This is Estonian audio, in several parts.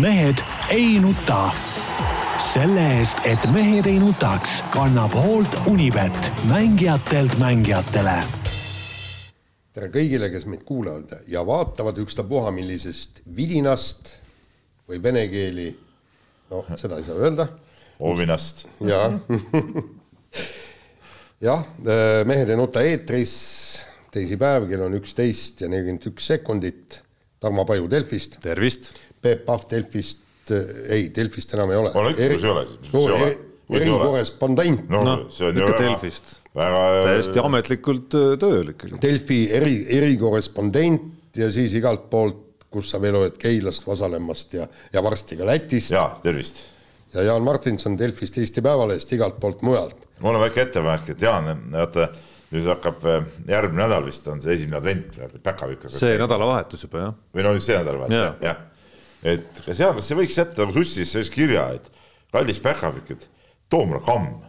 mehed ei nuta. selle eest, et mehed ei nutaks, kannab hoolt Unibet, mängijatelt mängijatele. tere kõigile, kes meid kuulavad ja vaatavad ükstapuha millisest vidinast või vene keeli, no seda ei saa öelda. Ovinast. jah jah, Mehed ei nuta eetris, teisipäev, kell on üksteist ja nelikümmend üks sekundit. Tarmo Paju Delfist. tervist. Peep Pahv Delfist, ei, Delfist enam ei ole. on ikka, kus ei ole siis, mis ei ole? erikorrespondent. noh No, no,, see on ju väga, Delfist. väga täiesti ametlikult öö, tööl ikkagi. Delfi eri, erikorrespondent ja siis igalt poolt, kus sa veel oled Keilast, Vasalemmast ja, ja varsti ka Lätist ja, jaa, tervist. ja Jaan Martinson Delfist Eesti Päevalehest igalt poolt mujalt. mul on väike ettepanek, et Jaan, vaata nüüd hakkab äh, järgmine nädal vist on see esimene advent, päkapikk see nädalavahetus juba jah. või no nüüd see nädalavahetus jah, jah. Et kas Jaan, kas see võiks jätta nagu sussis sellise kirja, et kallis päkapikk, et too mulle kamm.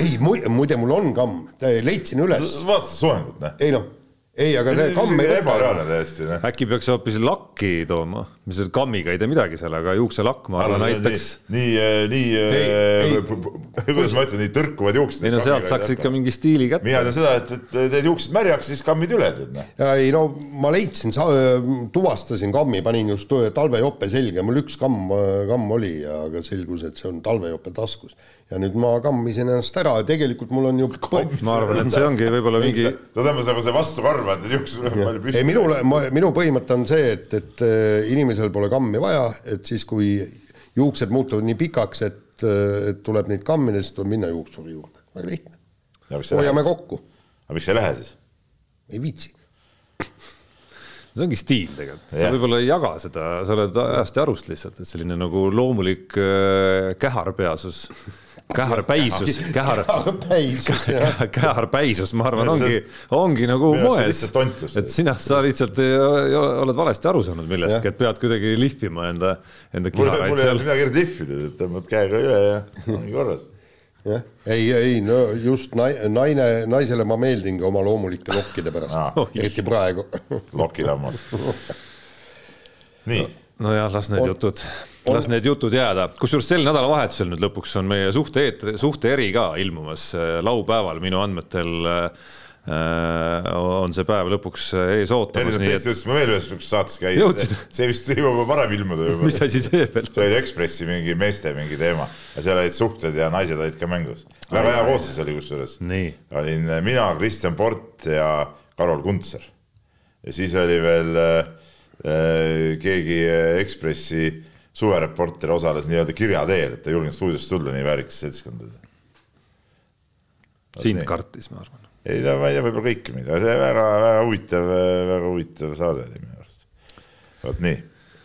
ei, muide, mul on kamm, leidsin üles. vaata seda soengut, noh. ei noh, ei, aga see kamm ei võta. ebareaalne täiesti, noh. äkki peaks hoopis lakki tooma, mis selle kammiga ei tee midagi seal, aga juukselakk ma arvan aitaks. nii, nii, Ei, nii ei., kuidas ma ütlen, nii tõrkuvad juuksed. ei no sealt saaks ikka mingi stiili kätte. mina tean seda, et, et teed juuksed märjaks, siis kammid üle, tead noh. ja ei no ma leidsin, tuvastasin kammi, panin just talvejope selga, mul üks kamm, kamm oli, aga selgus, et see on talvejope taskus. ja nüüd ma kammisin ennast ära ja tegelikult mul on ju ma arvan, et see ongi võib-olla mingi, tõmbas nagu see vastu karva, et need juuksed on palju püsti. ei minule, minu põhimõte on see, et, et äh, inimesel pole kammi vaja, et siis, kui juuksed muutuvad nii pikaks, et, et tuleb neid kammida, siis tuleb minna juuksuri juurde, väga lihtne. hoiame kokku, aga miks sa ei lähe siis? ei viitsi. See ongi stiil tegelikult, sa võib-olla ei jaga seda, sa oled ajast ja arust lihtsalt, et selline nagu loomulik äh, käharpeasus, käharpäisus, kähar, käharpäisus, ma arvan, ongi ongi nagu moes. et sina, sa lihtsalt ei, ei, oled valesti aru saanud millestki, et pead kuidagi lihvima enda, enda mul mul kiharaid ei ole seal. midagi lihvida, tõmbad käega üle ja ongi korras. jah, ei, ei no just nai- naine, naisele ma meeldingi oma loomulike lokkide pärast ah., eriti praegu. lokilammas. nii, nojah, las need jutud, las need jutud jääda, kusjuures sel nädalavahetusel nüüd lõpuks on meie suhte eetri, suhte eri ka ilmumas äh, laupäeval minu andmetel äh, on see päev lõpuks ees ootamas, erinevalt nii teist et ütlesin ma veel ühes saates Jõudsid?, see vist jõuab varem ilmuda juba. mis asi see veel see oli Ekspressi mingi meeste mingi teema ja seal olid suhted ja naised olid ka mängus. väga hea koosseis oli kusjuures. Olin mina, Kristjan Port ja Karol Kuntser. ja siis oli veel äh, äh, keegi äh, Ekspressi suvereporter osales nii-öelda kirja teel, et ta ei julgenud stuudiosse tulla, nii väärikas seltskond. sind kartis, ma arvan. Ei ta, ma ei tea, võib-olla kõike mida, see väga, väga huvitav, väga huvitav saade oli minu arust. vot nii,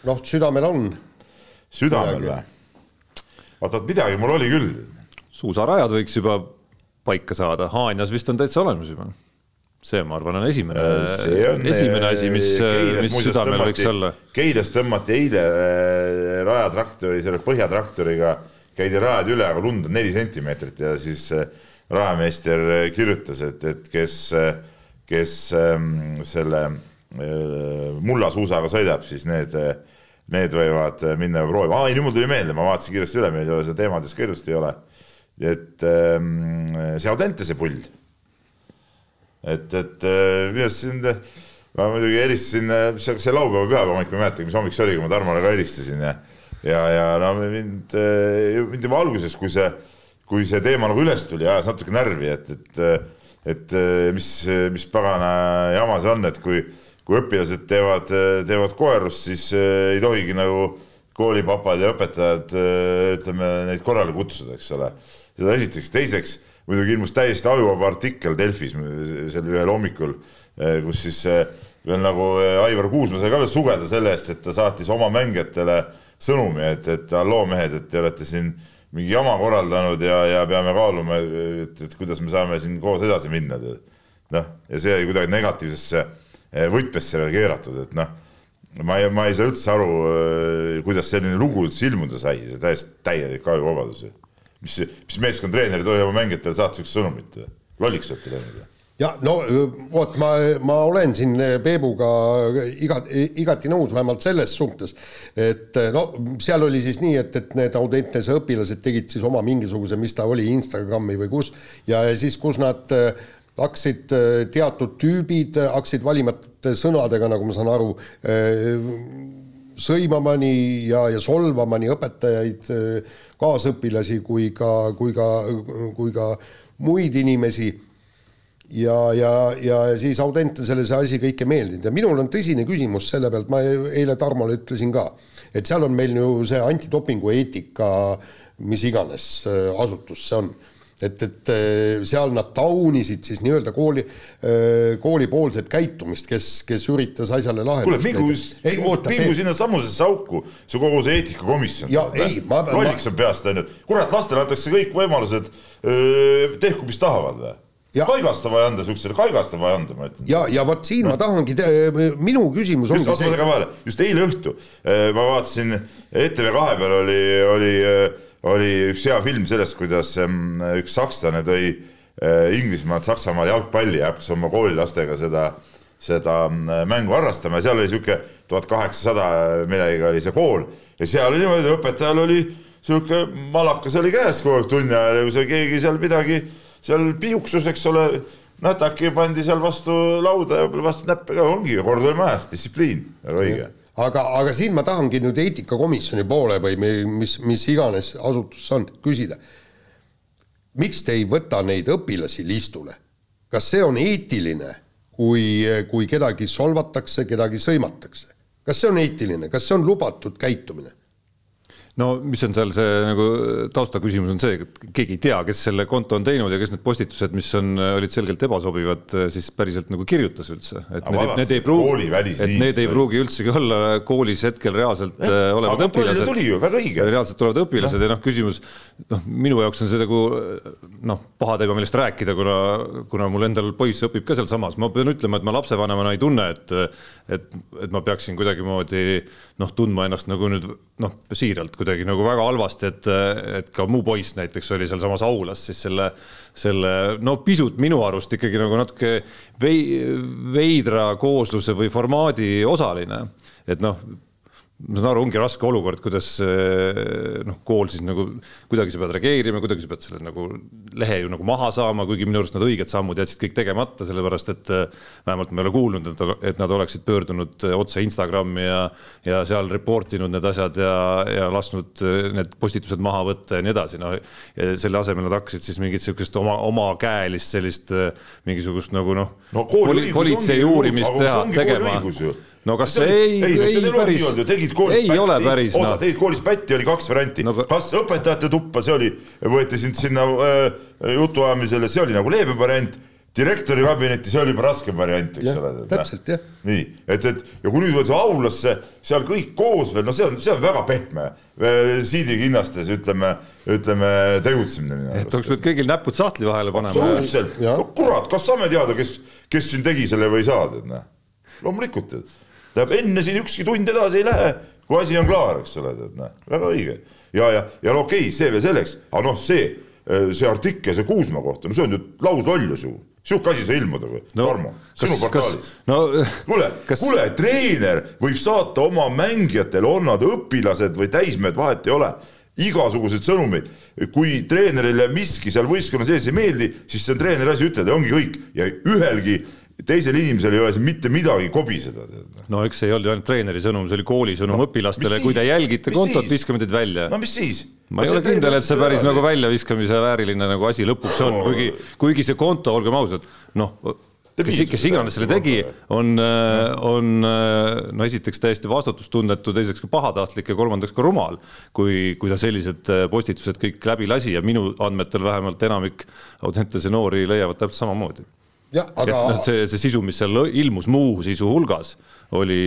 noh, südamel on, südamel Midagi. või? vaata, midagi mul oli küll suusarajad võiks juba paika saada, Haanjas vist on täitsa olemas juba. see, ma arvan, on esimene, see on esimene asi, mis, Keilas mis muuseas südamel tõmmati- võiks olla. Keilas tõmmati eile äh, rajatraktori, selle põhjatraktoriga käidi rajad üle, aga lund on neli sentimeetrit ja siis äh, rajameister äh, kirjutas, et, et kes, kes ähm, selle äh, mullasuusaga sõidab, siis need, need võivad minna proovima. aa, ei nüüd mul tuli meelde, ma vaatasin kiiresti üle, meil ei ole seda teemades ka ilusti ei ole. et ähm, see Audentese pull et, et äh, minu arust siin, ma muidugi helistasin, mis see, see laupäeva pühapäeva ma ei mäletagi, mis hommik see oli, kui ma Tarmole ka helistasin ja ja, ja no mind, mind juba alguses, kui see, kui see teema nagu üles tuli, ajas natuke närvi, et, et et mis, mis pagana jama see on, et kui, kui õpilased teevad, teevad koerust, siis äh, ei tohigi nagu koolipapad ja õpetajad, ütleme, neid korrale kutsuda, eks ole. seda esiteks, teiseks muidugi ilmus täiesti ajuvaba artikkel Delfis sel ühel hommikul, kus siis eh, veel nagu eh, Aivar Kuusma sai ka veel sugeda selle eest, et ta saatis oma mängijatele sõnumi, et, et halloo mehed, et te olete siin mingi jama korraldanud ja, ja peame kaaluma, et, et kuidas me saame siin koos edasi minna. noh, ja see oli kuidagi negatiivsesse eh, võtmesse veel keeratud, et noh, ma ei, ma ei saa üldse aru, kuidas selline lugu üldse ilmuda sai, see täiesti täielik ajuvabadus ju mis, mis meeskonnatreener ei tohi oma mängijatele saata siukest sõnumit lolliks olete läinud? Ja no vot, ma, ma olen siin Peebuga iga, igati nõus, vähemalt selles suhtes, et no seal oli siis nii, et, et need Audentese õpilased tegid siis oma mingisuguse, mis ta oli, Instagrami või kus, ja siis, kus nad hakkasid teatud tüübid, hakkasid valimate sõnadega, nagu ma saan aru, sõimama nii ja, ja solvama nii õpetajaid, kaasõpilasi kui ka, kui ka, kui ka muid inimesi ja, ja, ja siis Audentesele see asi kõik ei meeldinud. Ja minul on tõsine küsimus selle pealt, ma eile Tarmole ütlesin ka, et seal on meil ju see antidopingu eetika, mis iganes äh, asutus see on. Et, et äh, seal nad taunisid siis nii-öelda kooli, äh, koolipoolset käitumist, kes, kes üritas asjale lahendust kuule, mingu, mingu sinna samusesse auku, see kogu see eetikakomisjon. ei, lolliks on peast, on ju, et kurat, lastele antakse kõik võimalused, tehku, mis tahavad või kaigast on vaja anda siuksele, kaigast on vaja anda, ma ütlen. ja, ja vot siin no. ma tahangi, minu küsimus just, ongi see. Vahele. just eile õhtu äh, ma vaatasin ETV kahe peal oli, oli, äh, oli üks hea film sellest, kuidas üks sakslane tõi Inglismaalt Saksamaale jalgpalli ja hakkas oma koolilastega seda, seda mängu harrastama ja seal oli sihuke tuhat kaheksasada millegagi oli see kool ja seal oli niimoodi, õpetajal oli sihuke malakas oli käes kogu aeg tunni ajal ja kui seal keegi seal midagi seal piuksus, eks ole, nätaki pandi seal vastu lauda ja vastu näppe ka, ongi kord oli majas, distsipliin, õige aga, aga siin ma tahangi nüüd eetikakomisjoni poole või mis, mis iganes asutus on, küsida. miks te ei võta neid õpilasi liistule? kas see on eetiline, kui, kui kedagi solvatakse, kedagi sõimatakse? kas see on eetiline, kas see on lubatud käitumine? No mis on seal see nagu taustaküsimus on see, et keegi ei tea, kes selle konto on teinud ja kes need postitused, mis on, olid selgelt ebasobivad, siis päriselt nagu kirjutas üldse, et aga need, need ei pruugi, et need ei pruugi üldsegi olla koolis hetkel reaalselt äh, olevad õpilased. tuli ju, väga õige. reaalselt olevad õpilased ja, ja noh, küsimus, noh, minu jaoks on see nagu noh, paha teema, millest rääkida, kuna, kuna mul endal poiss õpib ka sealsamas, ma pean ütlema, et ma lapsevanemana ei tunne, et, et, et ma peaksin kuidagimoodi noh, tundma ennast nagu nüüd noh, siiralt kuidagi nagu väga halvasti, et, et ka mu poiss näiteks oli sealsamas aulas siis selle, selle no pisut minu arust ikkagi nagu natuke vei, veidra koosluse või formaadi osaline. et noh ma saan aru, ongi raske olukord, kuidas eh, noh, kool siis nagu kuidagi sa pead reageerima, kuidagi sa pead selle nagu lehe ju nagu maha saama, kuigi minu arust nad õiged sammud jätsid kõik tegemata, sellepärast et eh, vähemalt ma ei ole kuulnud, et, nad oleksid pöördunud eh, otse Instagrami ja ja seal report inud need asjad ja, ja lasknud need postitused maha võtta ja nii edasi, noh. selle asemel nad hakkasid siis mingit sihukest oma, omakäelist sellist mingisugust nagu noh no, politsei uurimist teha, tegema no kas see ei, ei, ei, ei päris, ei pätti. ole päris. oota no., tegid koolis pätti, oli kaks varianti no,, kas õpetajate tuppa, see oli, võeti sind sinna äh, jutuajamisele, see oli nagu leebem variant direktori kabinetti, see oli juba raskem variant, eks ole. täpselt jah. nii, et, et ja kui nüüd võtta aulasse seal kõik koos veel, no see on, see on väga pehme siidikinnastes ütleme, ütleme tegutsemine. et oleks pidanud kõigil näpud sahtli vahele panema. absoluutselt, no kurat, kas saame teada, kes, kes siin tegi selle või ei saa, tead noh. loomulikult, tead tähendab enne siin ükski tund edasi ei lähe, kui asi on klaar, eks ole, tead näe, väga õige. ja, ja, ja no okei okay,, see veel selleks, aga noh, see, see artikkel, see Kuusma kohta, no see on ju lauslollus ju sihuke asi sai ilmuda või no,, Tarmo, sinu portaalis? no kuule kas..., kuule, treener võib saata oma mängijatele, on nad õpilased või täismehed, vahet ei ole, igasuguseid sõnumeid. kui treenerile miski seal võistkonna sees ei meeldi, siis see on treeneri asi ütelda ja ongi kõik ja ühelgi teisel inimesel ei ole siin mitte midagi kobiseda. no eks see ei olnud ju ainult treeneri sõnum, see oli kooli sõnum no, õpilastele, kui te jälgite kontot, viskame teid välja. no mis siis? ma ei ole kindel, et see päris nagu väljaviskamise vääriline nagu asi lõpuks on no., kuigi, kuigi see konto, olgem ausad, noh kes, kes iganes selle tegi, on, on no esiteks täiesti vastutustundetu, teiseks ka pahatahtlik ja kolmandaks ka rumal, kui, kui ta sellised postitused kõik läbi lasi ja minu andmetel vähemalt enamik Audentese noori leiavad täpselt samamoodi jah, aga. Noh, see, see sisu, mis seal ilmus muu sisu hulgas, oli,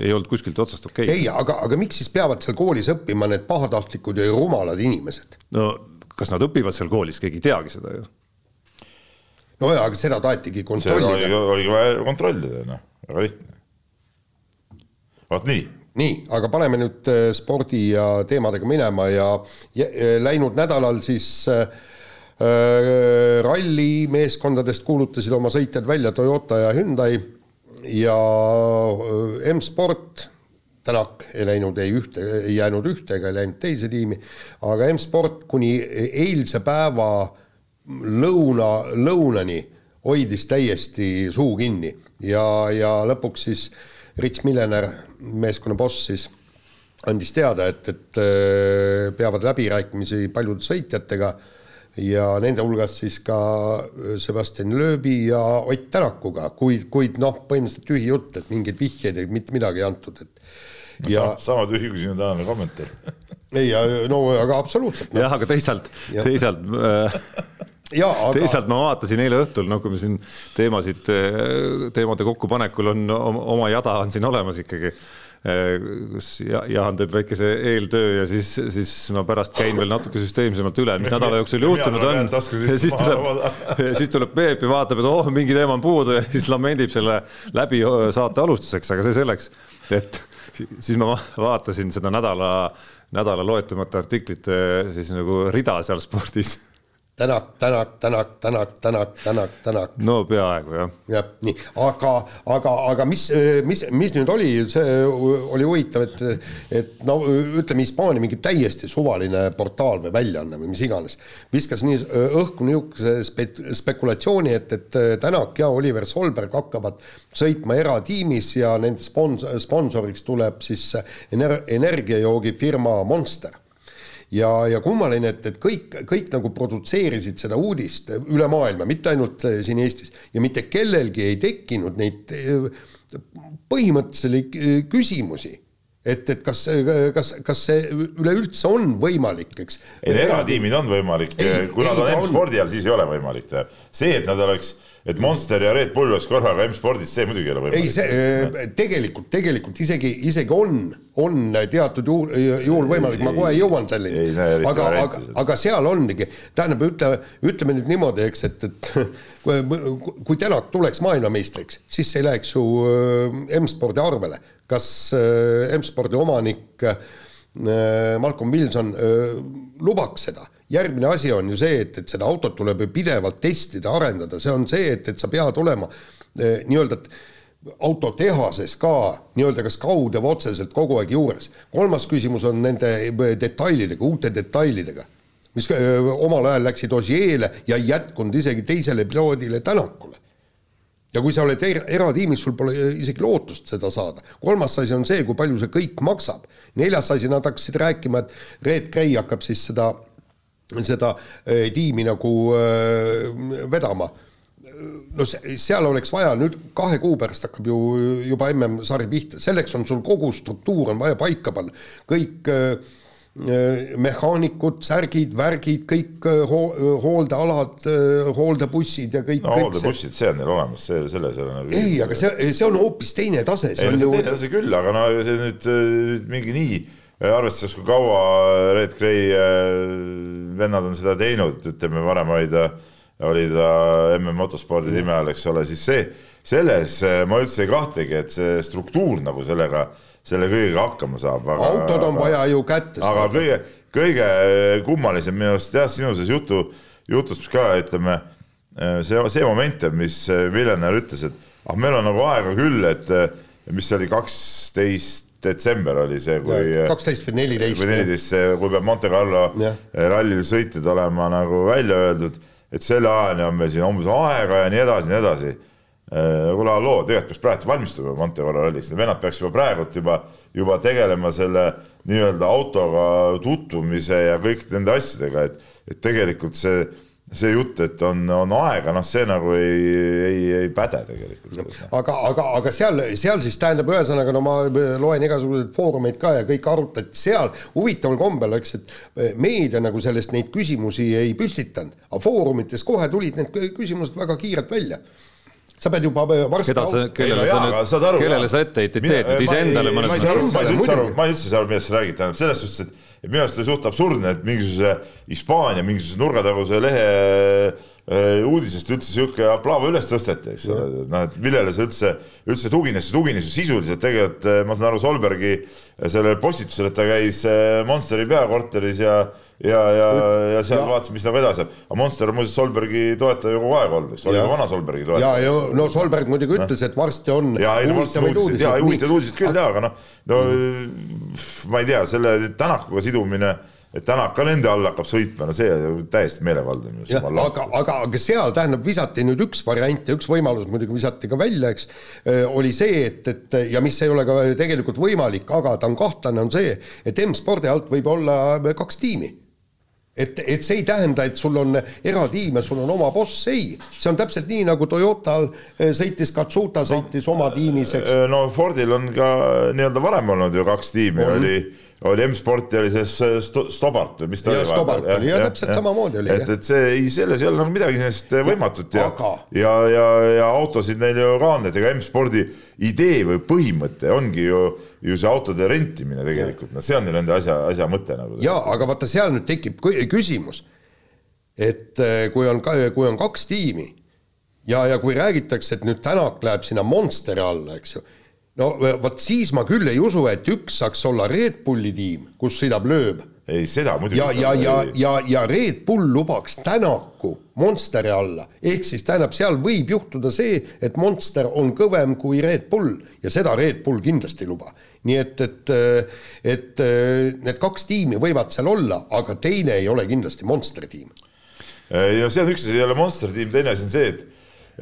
ei olnud kuskilt otsast okei okay.. ei, aga, aga miks siis peavad seal koolis õppima need pahatahtlikud ja rumalad inimesed? no kas nad õpivad seal koolis, keegi ei teagi seda ju. nojah, aga seda tahetigi kontrollida. oligi, vaja kontrollida, noh, väga lihtne. vot nii nii, aga paneme nüüd äh, spordi ja teemadega minema ja, ja äh, läinud nädalal siis äh, rallimeeskondadest kuulutasid oma sõitjad välja Toyota ja Hyundai ja M-Sport Tänak ei läinud ei ühte, ei jäänud ühte ega ei läinud teise tiimi, aga M-Sport kuni eilse päeva lõuna, lõunani hoidis täiesti suu kinni ja, ja lõpuks siis Rich Millener, meeskonna boss siis andis teada, et, et äh, peavad läbirääkimisi paljude sõitjatega ja nende hulgas siis ka Sebastian Loebi ja Ott Tänakuga, kuid, kuid noh, põhimõtteliselt tühi jutt, et mingeid vihjeid ei, mitte midagi ei antud, et no, ja sama tühi kui sinu tänane kommentaar. Ei, no aga absoluutselt no.. jah, aga teisalt, teisalt äh, ja, aga... teisalt ma vaatasin eile õhtul, no kui me siin teemasid, äh, teemade kokkupanekul on oma jada on siin olemas ikkagi. äh, kus Jaan teeb väikese eeltöö ja siis, siis ma pärast käin veel natuke süsteemsemalt üle, mis nädala jooksul juhtunud on. ja siis tuleb, siis tuleb Peep ja vaatab, et oh, mingi teema on puudu ja siis lamendib selle läbi saate alustuseks, aga see selleks, et siis ma vaatasin seda nädala, nädala loetumata artiklite siis nagu rida seal spordis Tänak, Tänak, Tänak, Tänak, Tänak, Tänak, Tänak. no peaaegu jah. jah, nii, aga, aga, aga mis, mis, mis nüüd oli, see oli huvitav, et, et no ütleme, Hispaania mingi täiesti suvaline portaal või väljaanne või mis iganes viskas nii õhku niisuguse spe-, spekulatsiooni, et, et Tänak ja Oliver Solberg hakkavad sõitma eratiimis ja nende spons-, sponsoriks tuleb siis ener-, energiajoogifirma Monster ja, ja kummaline, et, et kõik, kõik nagu produtseerisid seda uudist üle maailma, mitte ainult eh, siin Eestis. Ja mitte kellelgi ei tekkinud neid eh, põhimõttelisi eh, küsimusi. Et, et kas, kas, kas see üleüldse on võimalik, eks. ei, eratiimid on võimalik, kui nad on M-spordi all, siis ei ole võimalik see, et nad oleks et Monster ja Red Bull oleks korraga M-spordis, see muidugi ei ole võimalik. ei, see tegelikult, tegelikult isegi, isegi on, on teatud juhul, juhul võimalik, ma kohe jõuan selleni. aga, aga, aga seal ongi, tähendab, ütle, ütleme nüüd niimoodi, eks, et, et kui, kui Tänak tuleks maailmameistriks, siis see ei läheks ju äh, M-spordi arvele. kas äh, M-spordi omanik Malcolm Wilson lubaks seda järgmine asi on ju see, et, et seda autot tuleb ju pidevalt testida, arendada, see on see, et, et sa pead olema eh, nii-öelda autotehases ka nii-öelda kas kaude või otseselt kogu aeg juures. kolmas küsimus on nende eh, detailidega, uute detailidega, mis öö, eh, omal ajal läksid Osieele ja ei jätkunud isegi teisele piloodile Tänakule ja kui sa oled er eratiimis, sul pole isegi lootust seda saada. kolmas asi on see, kui palju see kõik maksab. neljas asi, nad hakkasid rääkima, et Red Gray hakkab siis seda seda eh, tiimi nagu eh, vedama. no seal oleks vaja nüüd kahe kuu pärast hakkab ju juba MM-sari pihta, selleks on sul kogu struktuur on vaja paika panna, kõik äh, mehaanikud, särgid, värgid, kõik hooldealad, hooldebussid ja kõik. no hooldebussid, see on neil olemas, see, selles ei ole nagu. ei, aga see, see on hoopis teine tase. ei, see on teine tase küll, aga no see nüüd, nüüd mingi nii arvestades, kui kaua Red Gray äh, vennad on seda teinud, ütleme varem oli ta, oli ta MM motospordi nime all, eks ole, siis see, selles äh, ma üldse ei kahtlegi, et see struktuur nagu sellega, selle kõigega hakkama saab. autod on aga, vaja ju kätte aga kõige, kõige kummalisem minu arust jah, sinu selles jutu, jutus ka ütleme, äh, see, see moment, mis Miljoner ütles, et ah, meil on nagu aega küll, et mis see oli, kaksteist detsember oli see, kui kaksteist või neliteist. või neliteist, kui peab Monte Carlo rallil sõitjad olema nagu välja öeldud, et selle ajani on meil siin umbes aega ja nii edasi, nii edasi. Äh, kuule, halloo, tegelikult peaks praegu valmistuma Monte Carlo ralliks, need vennad peaks juba praegult juba, juba tegelema selle nii-öelda autoga tutvumise ja kõik nende asjadega, et, et tegelikult see see jutt, et on, on aega, noh, see nagu ei, ei, ei päde tegelikult. aga, aga, aga seal, seal siis tähendab, ühesõnaga no ma loen igasuguseid foorumeid ka ja kõik arutati seal, huvitaval kombel, eks, et meedia nagu sellest neid küsimusi ei püstitanud, aga foorumites kohe tulid need küsimused väga kiirelt välja sa pead juba varsti keda sa, kellele sa nüüd, kellele sa etteheiteid teed, iseendale mõnes mõttes? ma ei üldse aru, ma ei üldse saa aru, millest sa räägid, tähendab selles suhtes, et et minu arust see suht absurdne, et mingisuguse Hispaania mingisuguse nurgataguse lehe uudisest üldse sihuke aplaava üles tõsteti, eks. Ole, noh, et millele see üldse, üldse tugines, see tugines ju sisuliselt. Tegelikult, ma saan aru, Solbergi sellele postitusele, et ta käis Monsteri peakorteris ja ja, ja, ja seal ja. vaatas, mis nagu edasi saab. aga Monster on muuseas Solbergi toetaja kogu aeg olnud, eks, oli ka vana Solbergi toetaja. ja, ja no Solberg muidugi ütles, et varsti on ja, ei, no, huvitavaid uudiseid. jaa, huvitavaid uudiseid küll jaa, aga noh, no ma ei tea, selle Tänakuga sidumine et Tänak ka nende all hakkab sõitma, no see täiesti meelevaldne. aga, aga, aga seal tähendab, visati nüüd üks variant ja üks võimalus muidugi visati ka välja, eks, oli see, et, et ja mis ei ole ka tegelikult võimalik, aga ta on kahtlane, on see, et M-spordi alt võib olla kaks tiimi et, et see ei tähenda, et sul on eratiim ja sul on oma boss, ei. see on täpselt nii, nagu Toyotal eh, sõitis, Katsuta sõitis no, oma tiimis, eks. Eh, no Fordil on ka nii-öelda varem olnud ju kaks tiimi, oli oli M-Sporti oli see Stobart või mis ta ja, oli? Stobart oli ja, ja täpselt ja, samamoodi oli. et, et see ei, selles ei ole nagu midagi sellist võimatut ja, aga... ja, ja, ja autosid neil ju ka on, et ega M-Spordi idee või põhimõte ongi ju, ju see autode rentimine tegelikult, no see on ju nende asja, asja mõte nagu. ja aga vaata, seal nüüd tekib küsimus, et eh, kui on, kui on kaks tiimi ja, ja kui räägitakse, et nüüd Tänak läheb sinna Monsteri alla, eks ju no vot siis ma küll ei usu, et üks saaks olla Red Bulli tiim, kus sõidab lööb. ei, seda muidugi. ja, ja, ja, ja, ja Red Bull lubaks Tänaku Monsteri alla, ehk siis tähendab, seal võib juhtuda see, et Monster on kõvem kui Red Bull ja seda Red Bull kindlasti ei luba. nii et, et, et need kaks tiimi võivad seal olla, aga teine ei ole kindlasti Monsteri tiim. ja see on üks asi, ei ole Monsteri tiim, teine asi on see, et,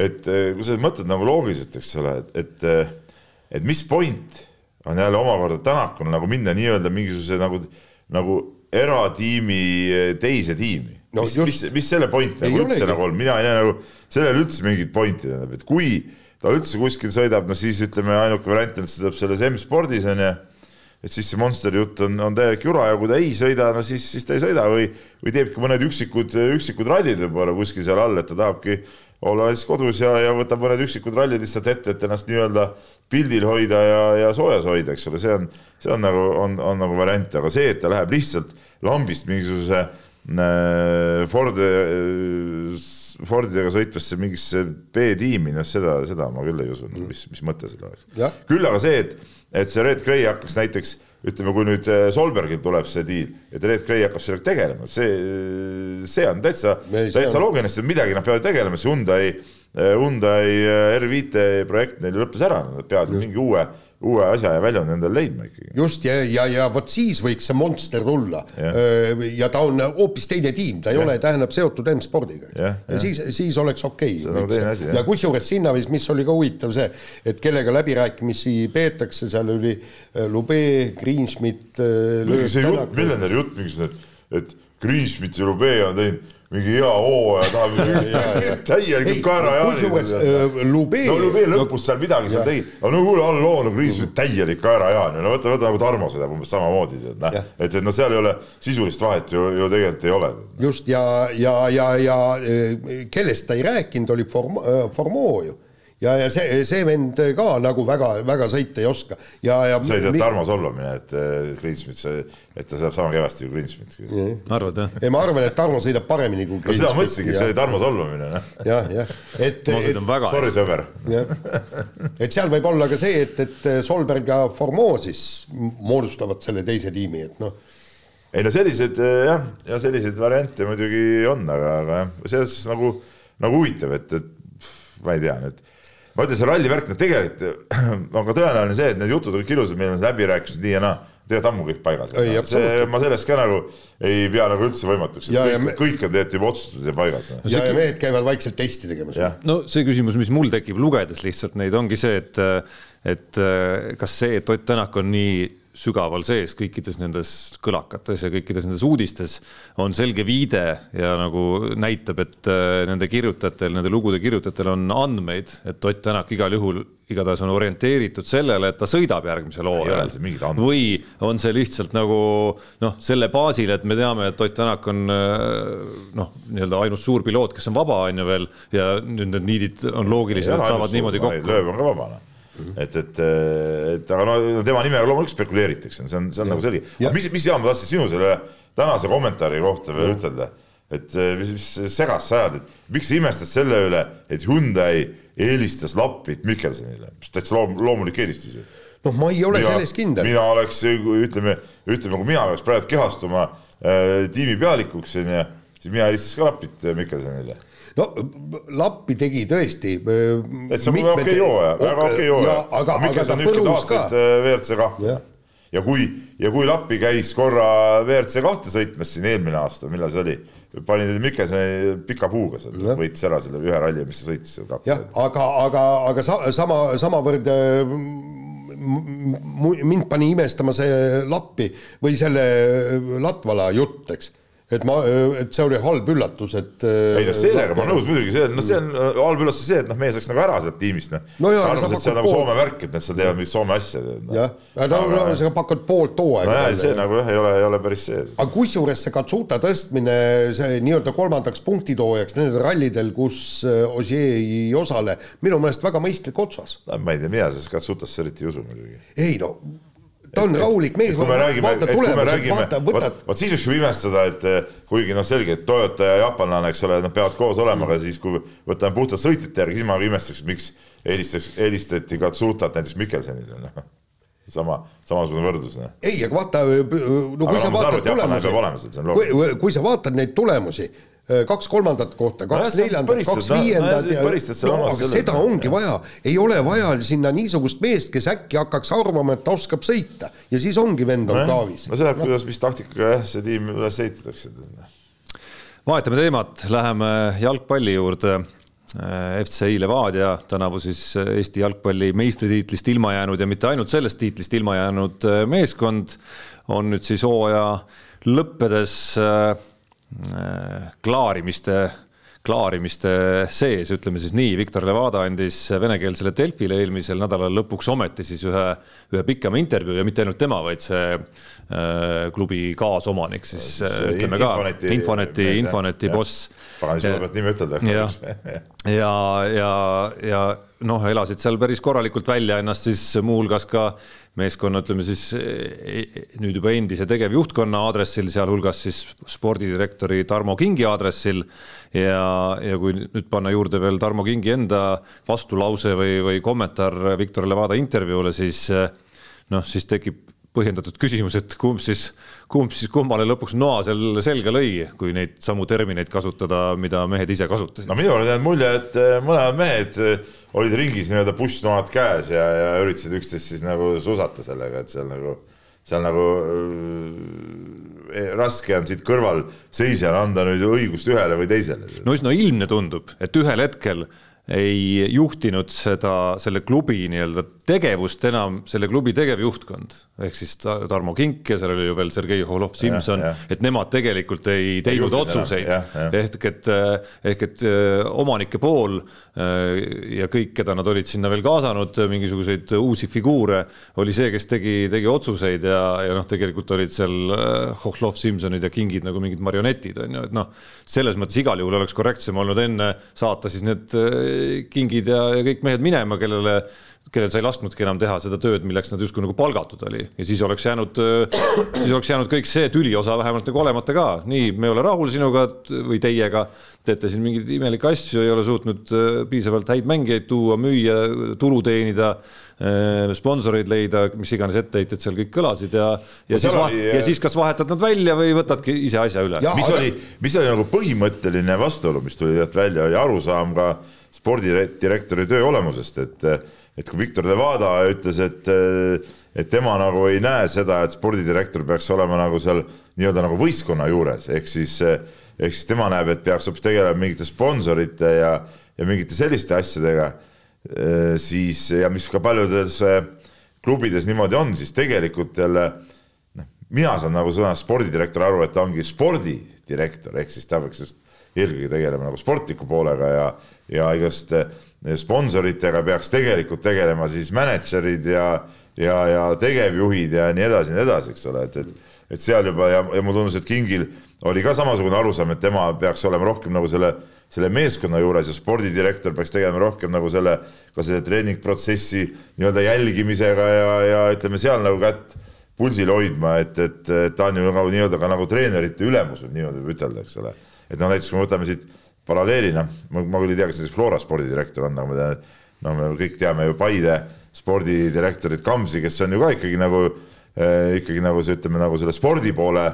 et kui sa mõtled nagu loogiliselt, eks ole, et, et et mis point on jälle omakorda Tänakul nagu minna nii-öelda mingisuguse nagu, nagu eratiimi teise tiimi? No,. mis, mis, mis selle point nagu üldse nagu on, mina ei näe nagu sellel üldse mingit pointi, tähendab, et kui ta üldse kuskil sõidab, no siis ütleme, ainuke variant on, et sõidab selles M-spordis onju et siis see Monsteri jutt on, on täielik jura ja kui ta ei sõida, no siis, siis ta ei sõida või, või teebki mõned üksikud, üksikud rallid võib-olla kuskil seal all, et ta tahabki olla siis kodus ja, ja võtab mõned üksikud rallid lihtsalt ette, et ennast nii-öelda pildil hoida ja, ja soojas hoida, eks ole, see on, see on nagu, on, on nagu variant, aga see, et ta läheb lihtsalt lambist mingisuguse äh, Ford äh,, Fordidega sõitvasse mingisse B-tiimi, noh seda, seda ma küll ei usu, mis, mis mõte sellel oleks. küll aga see, et, et see Red Gray hakkaks näiteks ütleme, kui nüüd äh, Solbergil tuleb see diil, et Red Gray hakkab sellega tegelema, see, see on täitsa, täitsa loogiline, sest midagi nad peavad tegelema, see Hyundai, äh, Hyundai äh, R5 projekt neil lõppes ära, nad peavad mingi uue uue asja ja väljundi endale leidma ikkagi. just ja, ja, ja vot siis võiks see Monster tulla ja, ja ta on hoopis teine tiim, ta ei ja. ole, tähendab seotud M-spordiga. ja, ja siis, siis oleks okei okay,. ja kusjuures sinna vist, mis oli ka huvitav see, et kellega läbirääkimisi peetakse, seal oli Lube, Greenschmidt. see jutt, miljonäri jutt mingisugune, et Greenschmidt ja Lube on teinud mingi hea hooaja tahab täielikult kaerajaani. kusjuures Lube. no Lube lõpus seal midagi seal tegi, aga no kuule, alloo, no Kriis täielik kaerajaan, no võta, võta nagu Tarmo sõidab umbes samamoodi, tead noh, et, et no seal ei ole sisulist vahet ju, ju tegelikult ei ole. just ja, ja, ja, ja äh, kellest ta ei rääkinud, oli Form-, äh, Formeau ju ja, ja see, see vend ka nagu väga-väga sõita ei oska ja, ja. see oli Tarmo solvamine, et Greensmit, et ta saab sama kehvasti kui Greensmit. arvad jah? ei, ma arvan, et Tarmo sõidab paremini kui Greensmit. no seda mõtlesingi, see oli Tarmo solvamine. Noh. jah, jah, et. ma sõidan väga hästi. Sorry, sõber. et seal võib olla ka see, et, et Solberg ja Formeau siis moodustavad selle teise tiimi, et noh ei no sellised jah, ja selliseid variante muidugi on, aga, aga jah, selles suhtes nagu, nagu huvitav, et, et ma ei tea, et ma ütlen, see rallivärk, no tegelikult on ka tõenäoline see, et need jutud olid ilusad, meil on läbirääkimised nii ja naa, tegelikult ammu kõik paigas. see, ma sellest ka nagu ei pea nagu üldse võimatuks, kõik, me... kõik on tegelikult juba otsustatud ja paigas. ja, ja, ja mehed käivad vaikselt testi tegemas. no see küsimus, mis mul tekib lugedes lihtsalt neid, ongi see, et, et kas see, et Ott Tänak on nii sügaval sees kõikides nendes kõlakates ja kõikides nendes uudistes on selge viide ja nagu näitab, et äh, nende kirjutajatel, nende lugude kirjutajatel on andmeid, et Ott Tänak igal juhul igatahes on orienteeritud sellele, et ta sõidab järgmisel hooajal. või on see lihtsalt nagu noh, selle baasil, et me teame, et Ott Tänak on äh, noh, nii-öelda ainus suur piloot, kes on vaba, on ju veel ja nüüd need niidid on loogilised, et saavad niimoodi kokku. lööb on ka vaba noh et, et, et aga no tema nimega loomulikult spekuleeritakse, see on, see on ja. nagu selge. mis, mis Jaan, ma tahtsin sinu selle tänase kommentaari kohta veel ütelda, et eh, mis, mis segast sa ajad, et miks sa imestad selle üle, et Hyundai eelistas Lappit Mikkelsonile, mis täitsa loom, loomulik eelistus ju. noh, ma ei ole mina, selles kindel. mina oleks, ütleme, ütleme, kui mina peaks praegu kehastuma äh, tiimi pealikuks onju, siis mina eelistaks ka Lappit Mikkelsonile no Lappi tegi tõesti. täitsa okei okay hooaja, väga okei okay hooaja. aga, aga ta põrus ka. WRC kahte ja kui, ja kui Lappi käis korra WRC kahte sõitmas siin eelmine aasta, millal see oli, pani Mikkelsoni pika puuga seal, võitis ära selle ühe ralli, mis ta sõitis seal kahte. jah, aga, aga, aga sa, sama, samavõrd äh, mind pani imestama see Lappi või selle Latvala jutt, eks et ma, et see oli halb üllatus, et. ei no sellega ma olen nõus muidugi, see, noh, see on äh, halb üllatus see, et noh, mees läks nagu ära sealt tiimist, noh no. arvas, et see on nagu Soome värk, et nad seal teevad mingit Soome asja. jah, no, no sa pakud poolt hooaega. nojah, see nagu jah, ei ole, ei ole päris see. aga kusjuures see Katsuta tõstmine, see nii-öelda kolmandaks punktitoojaks nendel rallidel, kus äh, Ossier ei osale, minu meelest väga mõistlik otsas. ma ei tea, mina sellest Katsutasse eriti ei usu muidugi. ei no ta on rahulik mees, vaata tulemused, vaata, võtad. vot siis võiks ju imestada, et eh, kuigi noh, selge, et Toyota ja jaapanlane, eks ole, nad peavad koos olema, aga siis kui võtame puhtalt sõitjate järgi, siis ma imestaks, miks eelistaks, eelistati Katsutat näiteks Mikkelsonile, noh sama, samasugune võrdlus. Noh. ei, aga vaata, no kui aga sa vaatad tulemusi, kui, kui sa vaatad neid tulemusi kaks kolmandat kohta, kaks no, neljandat, kaks viiendat ja no aga seda ongi vaja, ei ole vaja sinna niisugust meest, kes äkki hakkaks arvama, et ta oskab sõita ja siis ongi vend on kraavis. no see läheb no., kuidas, mis taktikaga jah, see tiim üles ehitatakse. vahetame teemat, läheme jalgpalli juurde. Äh, FCI Levadia, tänavu siis Eesti jalgpalli meistritiitlist ilma jäänud ja mitte ainult sellest tiitlist ilma jäänud äh, meeskond on nüüd siis hooaja lõppedes äh, klaarimiste, klaarimiste sees, ütleme siis nii, Viktor Levada andis venekeelsele Delfile eelmisel nädalal lõpuks ometi siis ühe, ühe pikema intervjuu ja mitte ainult tema, vaid see äh, klubi kaasomanik siis see äh, ütleme ka, Infoneti, Infoneti, boss. pagan, siis ma pean nime ütelda. ja, ja, ja, ja noh, elasid seal päris korralikult välja ennast siis muuhulgas ka meeskonna, ütleme siis e, e, nüüd juba endise tegevjuhtkonna aadressil, sealhulgas siis spordidirektori Tarmo Kingi aadressil. ja, ja kui nüüd panna juurde veel Tarmo Kingi enda vastulause või, või kommentaar Viktor Levada intervjuule, siis noh, siis tekib põhjendatud küsimus, et kumb siis, kumb siis kummale lõpuks noa seal selga lõi, kui neid samu termineid kasutada, mida mehed ise kasutasid. no minul on jäänud mulje, et eh, mõlemad mehed eh, olid ringis nii-öelda pussnoad käes ja, ja üritasid üksteist siis nagu susata sellega, et seal nagu, seal nagu äh, raske on siit kõrval seisjal anda nüüd õigust ühele või teisele. no üsna ilmne tundub, et ühel hetkel ei juhtinud seda, selle klubi nii-öelda tegevust enam selle klubi tegevjuhtkond. Ehk siis Tarmo Kink ja seal oli ju veel Sergei Holov-Simson, et nemad tegelikult ei teinud otsuseid. Ehk et ehk et äh, omanike pool äh, ja kõik, keda nad olid sinna veel kaasanud, mingisuguseid uusi figuure, oli see, kes tegi, tegi otsuseid ja, ja noh, tegelikult olid seal äh, Holov-Simsonid ja Kingid nagu mingid marionetid on ju, et noh, selles mõttes igal juhul oleks korrektsem olnud enne saata siis need Kingid ja, ja kõik mehed minema, kellele kellel sa ei lasknudki enam teha seda tööd, milleks nad justkui nagu palgatud oli. Ja siis oleks jäänud, siis oleks jäänud kõik see tüliosa vähemalt nagu olemata ka, nii, me ei ole rahul sinuga või teiega, teete siin mingeid imelikke asju, ei ole suutnud piisavalt häid mängijaid tuua, müüa, tulu teenida, sponsoreid leida, mis iganes etteheited seal kõik kõlasid ja, ja siis, oli, ja siis kas vahetad nad välja või võtadki ise asja üle. mis aga... oli, mis oli nagu põhimõtteline vastuolu, mis tuli välja, oli arusaam ka spordidirektori töö olemusest, et et kui Viktor Levada ütles, et, et tema nagu ei näe seda, et spordidirektor peaks olema nagu seal nii-öelda nagu võistkonna juures, ehk siis, ehk siis tema näeb, et peaks hoopis tegelema mingite sponsorite ja, ja mingite selliste asjadega, siis ja mis ka paljudes klubides niimoodi on, siis tegelikult jälle noh, mina saan nagu sõnast spordidirektor aru, et ta ongi spordidirektor, ehk siis ta peaks just eelkõige tegelema nagu sportliku poolega ja, ja igast sponsoritega peaks tegelikult tegelema siis mänedžerid ja, ja, ja tegevjuhid ja nii edasi ja nii edasi, eks ole, et, et, et seal juba ja, ja mulle tundus, et Kingil oli ka samasugune arusaam, et tema peaks olema rohkem nagu selle, selle meeskonna juures ja spordidirektor peaks tegelema rohkem nagu selle, ka selle treeningprotsessi nii-öelda jälgimisega ja, ja ütleme seal nagu kätt pulsil hoidma, et, et, et ta on ju nagu nii-öelda ka nagu treenerite ülemus, niimoodi võib ütelda, eks ole. Et noh, näiteks kui me võtame siit paralleelina, ma, ma küll ei tea, kas näiteks Flora spordidirektor on, aga ma tean, et no me kõik teame ju Paide spordidirektorit Kamsi, kes on ju ka ikkagi nagu eh, ikkagi nagu see, ütleme nagu selle spordi poole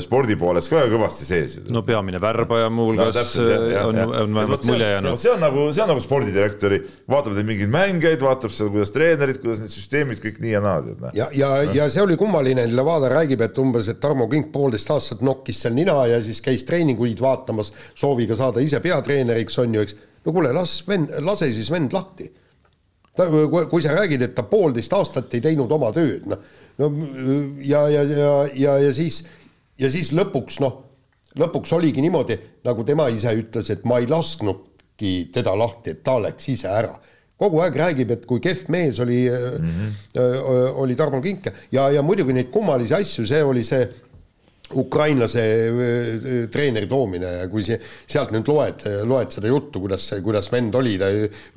spordi poolest ka kõvasti sees. no peamine värbaja muuhulgas no, on, on vähemalt mulje jäänud. see on nagu, see on nagu spordidirektori, vaatab neid mingeid mängijaid, vaatab seda, kuidas treenerid, kuidas need süsteemid kõik nii ja naa. Noh. ja, ja, ja see oli kummaline, Levada räägib, et umbes, et Tarmo Kink poolteist aastat nokkis seal nina ja siis käis treeninguid vaatamas sooviga saada ise peatreeneriks, on ju, eks. no kuule, las vend, lase siis vend lahti. ta, kui sa räägid, et ta poolteist aastat ei teinud oma tööd, noh, no ja, ja, ja, ja, ja siis ja siis lõpuks noh, lõpuks oligi niimoodi, nagu tema ise ütles, et ma ei lasknudki teda lahti, et ta läks ise ära. kogu aeg räägib, et kui kehv mees oli mm, -hmm. oli Tarmo Kink ja, ja muidugi neid kummalisi asju, see oli see ukrainlase treeneri toomine ja kui see, sealt nüüd loed, loed seda juttu, kuidas, kuidas vend oli, ta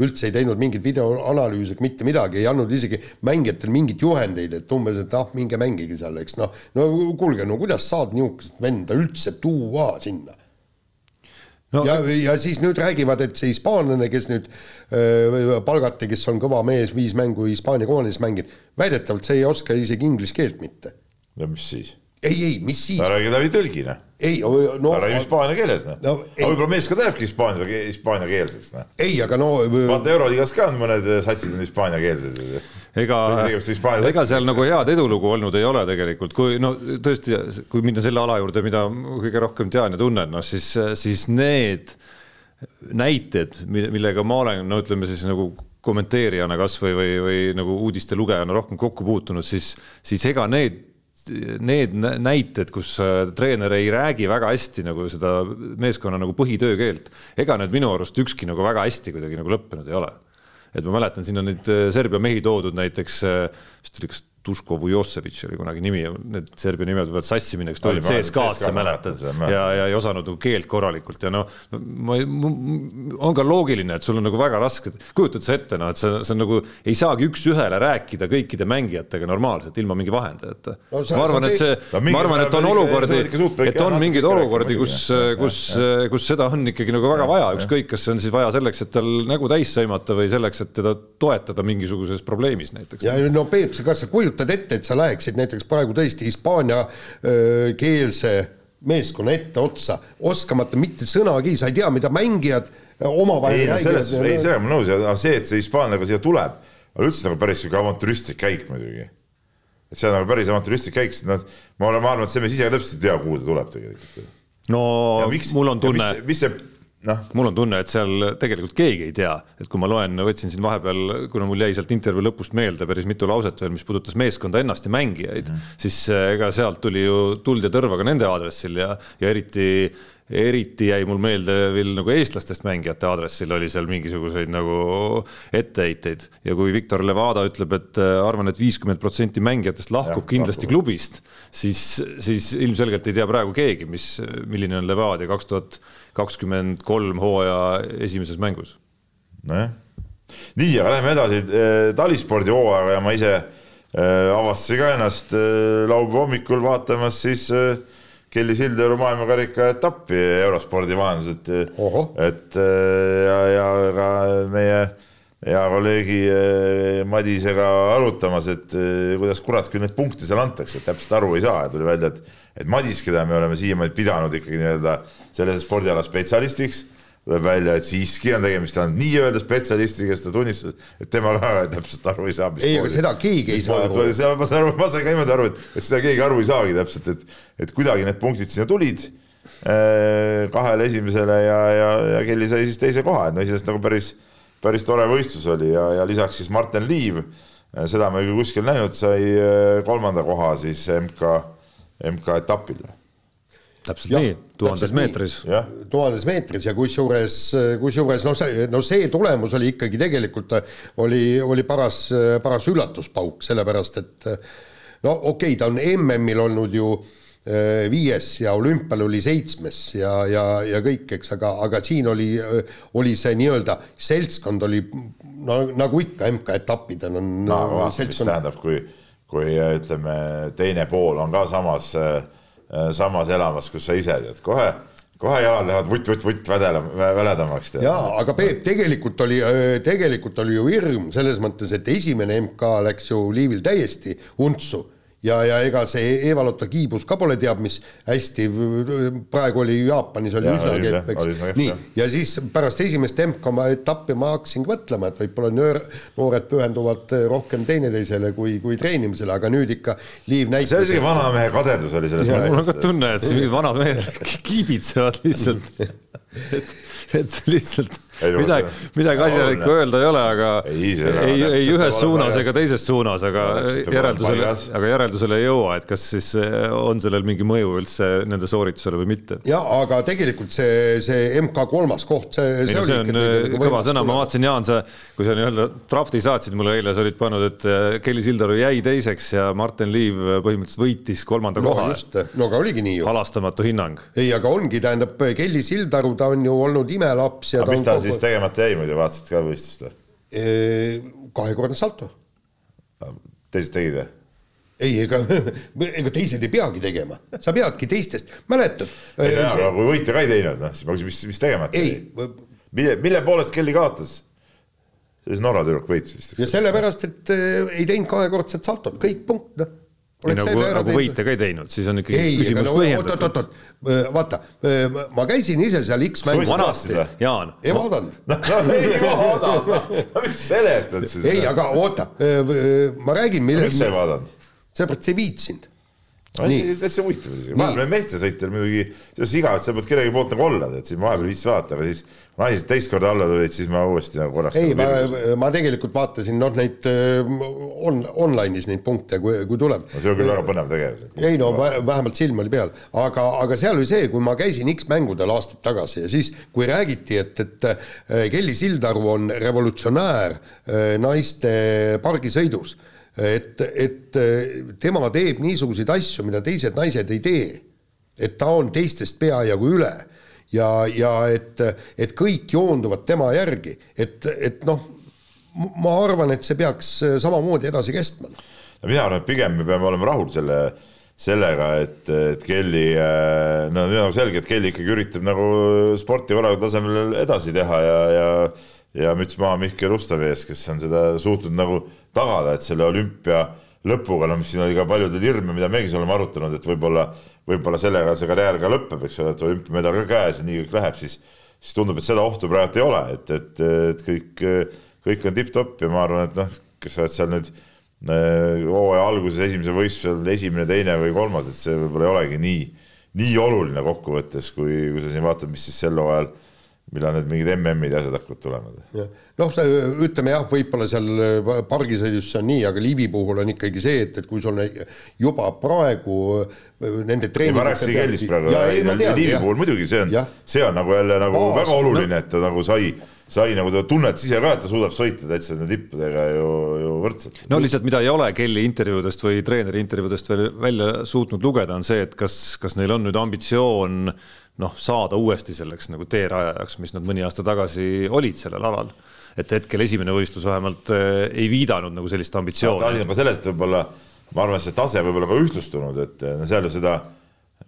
üldse ei teinud mingeid videoanalüüse, mitte midagi, ei andnud isegi mängijatele mingeid juhendeid, et umbes, et ah, minge mängige seal, eks noh, no kuulge, no kuidas saad niisugust venda üldse tuua sinna no. ja, ja siis nüüd räägivad, et see hispaanlane, kes nüüd öö, palgati, kes on kõva mees, viis mängu Hispaania koondises mänginud, väidetavalt see ei oska isegi inglise keelt mitte. no mis siis? Ei, ei, mis siis? ta räägib läbi tõlgi, noh. ei, no ta räägib hispaania keeles, noh no, aga võib-olla meeskond lähebki hispaania, hispaania keelseks, noh. ei, aga no vaata Euroliigas ka on mõned satsid on hispaaniakeelsed. ega, ega seal nagu head edulugu olnud ei ole tegelikult, kui no tõesti, kui minna selle ala juurde, mida kõige rohkem tean ja tunnen, noh siis, siis need näited, millega ma olen, no ütleme siis nagu kommenteerijana kasvõi või, või nagu uudiste lugejana rohkem kokku puutunud, siis, siis ega need need näited, kus äh, treener ei räägi väga hästi nagu seda meeskonna nagu põhitöökeelt, ega need minu arust ükski nagu väga hästi kuidagi nagu lõppenud ei ole. et ma mäletan, siin on neid äh, Serbia mehi toodud näiteks, äh, vist oli kas Duško Vujosevitš oli kunagi nimi, need Serbia nimed võivad sassi minna, kes tulid CSKA-sse, mäletad, ja, ja ei osanud nagu keelt korralikult ja noh, ma, on ka loogiline, et sul on nagu väga raske, kujutad sa ette, noh, et sa, sa nagu ei saagi üks-ühele rääkida kõikide mängijatega normaalselt, ilma mingi vahendajata no,. ma arvan, et see, ma arvan, et on olukordi, et on mingeid olukordi, kus, kus, kus seda on ikkagi nagu väga vaja, ükskõik, kas see on siis vaja selleks, et tal nägu täis sõimata või selleks, et teda toetada mingisuguses probleemis näiteks. ja no Peep, kas sa kujutad kujutad ette, et sa läheksid näiteks praegu tõesti hispaaniakeelse meeskonna etteotsa, oskamata mitte sõnagi, sa ei tea, mida mängijad omavahel selles, ei, sellega ma nõus, aga see, et see hispaanlane siia tuleb, on üldse nagu päris sihuke avantüristlik käik muidugi. et see on nagu päris avantüristlik käik, sest nad, ma arvan, ma arvan, et see mees ise ka täpselt ei tea, kuhu ta tuleb tegelikult. no miks, mul on tunne. mis see noh, mul on tunne, et seal tegelikult keegi ei tea, et kui ma loen, võtsin siin vahepeal, kuna mul jäi sealt intervjuu lõpust meelde päris mitu lauset veel, mis puudutas meeskonda ennast ja mängijaid mm, -hmm. siis eh, ega sealt tuli ju tuld ja tõrva ka nende aadressil ja, ja eriti eriti jäi mul meelde veel nagu eestlastest mängijate aadressil oli seal mingisuguseid nagu etteheiteid ja kui Viktor Levada ütleb, et äh, arvan et, et viiskümmend protsenti mängijatest lahkub ja, kindlasti lahkub. klubist, siis, siis ilmselgelt ei tea praegu keegi, mis, milline on Levadia kaks tuhat kakskümmend kolm hooaja esimeses mängus. nojah, nii, aga lähme edasi äh, talispordi hooajaga ja ma ise äh, avastasin ka ennast laupäeva hommikul vaatamas siis Kelly Sildaru maailmakarika etappi eurospordi vahendused. et äh, ja, ja ka meie hea kolleegi äh, Madisega arutamas, et äh, kuidas kurat küll neid punkte seal antakse, et täpselt aru ei saa ja tuli välja, et, et Madis, keda me oleme siiamaani pidanud ikkagi nii-öelda selle spordiala spetsialistiks tuleb välja, et siiski on tegemist ainult nii-öelda spetsialistiga, kes ta tunnistas, et tema ka täpselt aru ei saa. ei, aga seda keegi ei saa aru. ma saan aru, ma sain ka niimoodi aru, et, et seda keegi aru ei saagi täpselt, et, et kuidagi need punktid sinna tulid äh, kahele esimesele ja, ja, ja Kelly sai siis teise koha, et no iseenesest nagu päris, päris tore võistlus oli ja, ja lisaks siis Martin Liiv, äh, seda ma ei küll kuskil näinud, sai äh, kolmanda koha siis MK, MK etapil. Täpselt ja, nii, tuhandes meetris. tuhandes meetris ja kusjuures, kusjuures noh, see, no see tulemus oli ikkagi tegelikult, oli, oli paras, paras üllatuspauk, sellepärast et no okei okay,, ta on MM-il olnud ju äh, viies ja olümpial oli seitsmes ja, ja, ja kõik, eks, aga, aga siin oli, oli see nii-öelda seltskond oli no nagu ikka MK-etappidel on no, seltskond. mis tähendab, kui, kui ütleme, teine pool on ka samas äh, Äh, samas elamas, kus sa ise tead, kohe, kohe jalad lähevad vutt-vutt-vutt vädelama, väledamaks. jaa, aga Peep, tegelikult oli, tegelikult oli ju hirm selles mõttes, et esimene MK läks ju Liivil täiesti untsu ja, ja ega see Eva-Lotta kiibus ka pole teab mis. Hästi, praegu oli Jaapanis oli ja, üsna kehv, eks, nii, ja siis pärast esimest MK etappi ma hakkasin mõtlema, et võib-olla nöör, noored pühenduvad rohkem teineteisele kui, kui treenimisele, aga nüüd ikka Liiv näitas see oli isegi vanamehe kadedus oli selles mõttes. mul on ka tunne, et siin mingid vanad mehed kiibitsevad lihtsalt. Et, et lihtsalt midagi, midagi asjalikku öelda ei ole, aga ei, ei, ei ühes suunas ega teises suunas, aga järeldusele, aga järeldusele ei jõua, et kas siis eh, on sellel mingi mõju üldse nende sooritusele või mitte. ja aga tegelikult see, see MK kolmas koht, see, see, see on nagu kõva sõna, ma vaatasin, Jaan, sa, kui sa nii-öelda drafti saatsid mulle eile, sa olid pannud, et eh, Kelly Sildaru jäi teiseks ja Martin Liiv põhimõtteliselt võitis kolmanda no, koha. no aga oligi nii ju. halastamatu hinnang. ei, aga ongi, tähendab, Kelly Sildaru, ta on ju olnud imelaps ja aga ta ta siis tegemata jäi muidu, vaatasid ka võistlust või? kahekordne salto. teised tegid või? ei, ega, ega teised ei peagi tegema, sa peadki teistest, mäletad? ei tea, aga kui võitja ka ei teinud, noh, siis ma küsin, mis, mis tegemata jäi? mille, mille poolest Kelly kaotas? siis Norra tüdruk võitis vist. ja sellepärast, et äh, ei teinud kahekordset saltot, kõik punkt, noh ei nagu, nagu võite ka ei teinud, siis on ikkagi ei, küsimus no, põhjendatud. oot, oot, oot, vaata, ma käisin ise seal X-mängus. vanasti, Jaan. ei vaadanud. no ei vaadanud, mis seletad siis? ei, aga oota, ma räägin, mille. miks sa ei vaadanud? sellepärast ei viitsinud. Täitsa huvitav isegi, vahepeal meestesõitjal muidugi, selles igav, et sa pead kellegi poolt nagu olla, tead, siis ma vahepeal viitsin vaadata, aga siis naised teist korda alla tulid, siis ma uuesti nagu korraks. ei, ma, ma tegelikult vaatasin noh, neid äh, on online'is neid punkte, kui, kui tuleb. no see on küll väga põnev tegevus. ei no vähemalt silm oli peal, aga, aga seal oli see, kui ma käisin X-mängudel aastaid tagasi ja siis, kui räägiti, et, et äh, Kelly Sildaru on revolutsionäär äh, naiste pargisõidus et, et tema teeb niisuguseid asju, mida teised naised ei tee. et ta on teistest peajagu üle ja, ja et, et kõik joonduvad tema järgi, et, et noh, ma arvan, et see peaks samamoodi edasi kestma. no mina arvan, et pigem me peame olema rahul selle, sellega, et, et Kelly, no nüüd on selge, et Kelly ikkagi üritab nagu sporti korralikul tasemel edasi teha ja, ja ja müts maha Mihkel Ustavi ees, kes on seda suutnud nagu tagada, et selle olümpia lõpuga, no mis siin oli ka paljudel hirme, mida megi oleme arutanud, et võib-olla, võib-olla sellega see karjäär ka lõpeb, eks ole, et olümpiamedal ka käes ja nii kõik läheb, siis, siis tundub, et seda ohtu praegu ei ole, et, et, et kõik, kõik on tipp-topp ja ma arvan, et noh, kes sa oled seal nüüd äh, hooaja alguses esimesel võistlusel esimene, teine või kolmas, et see võib-olla ei olegi nii, nii oluline kokkuvõttes, kui, kui sa siin vaatad, mis siis sel hooajal millal need mingid MM-id ja asjad hakkavad tulema. noh, ütleme jah, võib-olla seal äh, pargisõidus see on nii, aga Liivi puhul on ikkagi see, et, et kui sul juba praegu äh, nende treeningute Kellist praegu, Liivi puhul muidugi see on, see on nagu jälle nagu Aa, väga oluline, et ta nagu sai sai nagu ta tunned ise ka, et ta suudab sõita täitsa nende tippudega ju, ju võrdselt. no lihtsalt, mida ei ole Kelly intervjuudest või treeneri intervjuudest veel välja suutnud lugeda, on see, et kas, kas neil on nüüd ambitsioon äh, noh, saada uuesti selleks nagu teerajajaks, mis nad mõni aasta tagasi olid sellel alal. et hetkel esimene võistlus vähemalt äh, ei viidanud nagu sellist ambitsiooni. asi on ka sellest võib-olla, ma arvan, et see tase võib-olla ka ühtlustunud, et no seal ju seda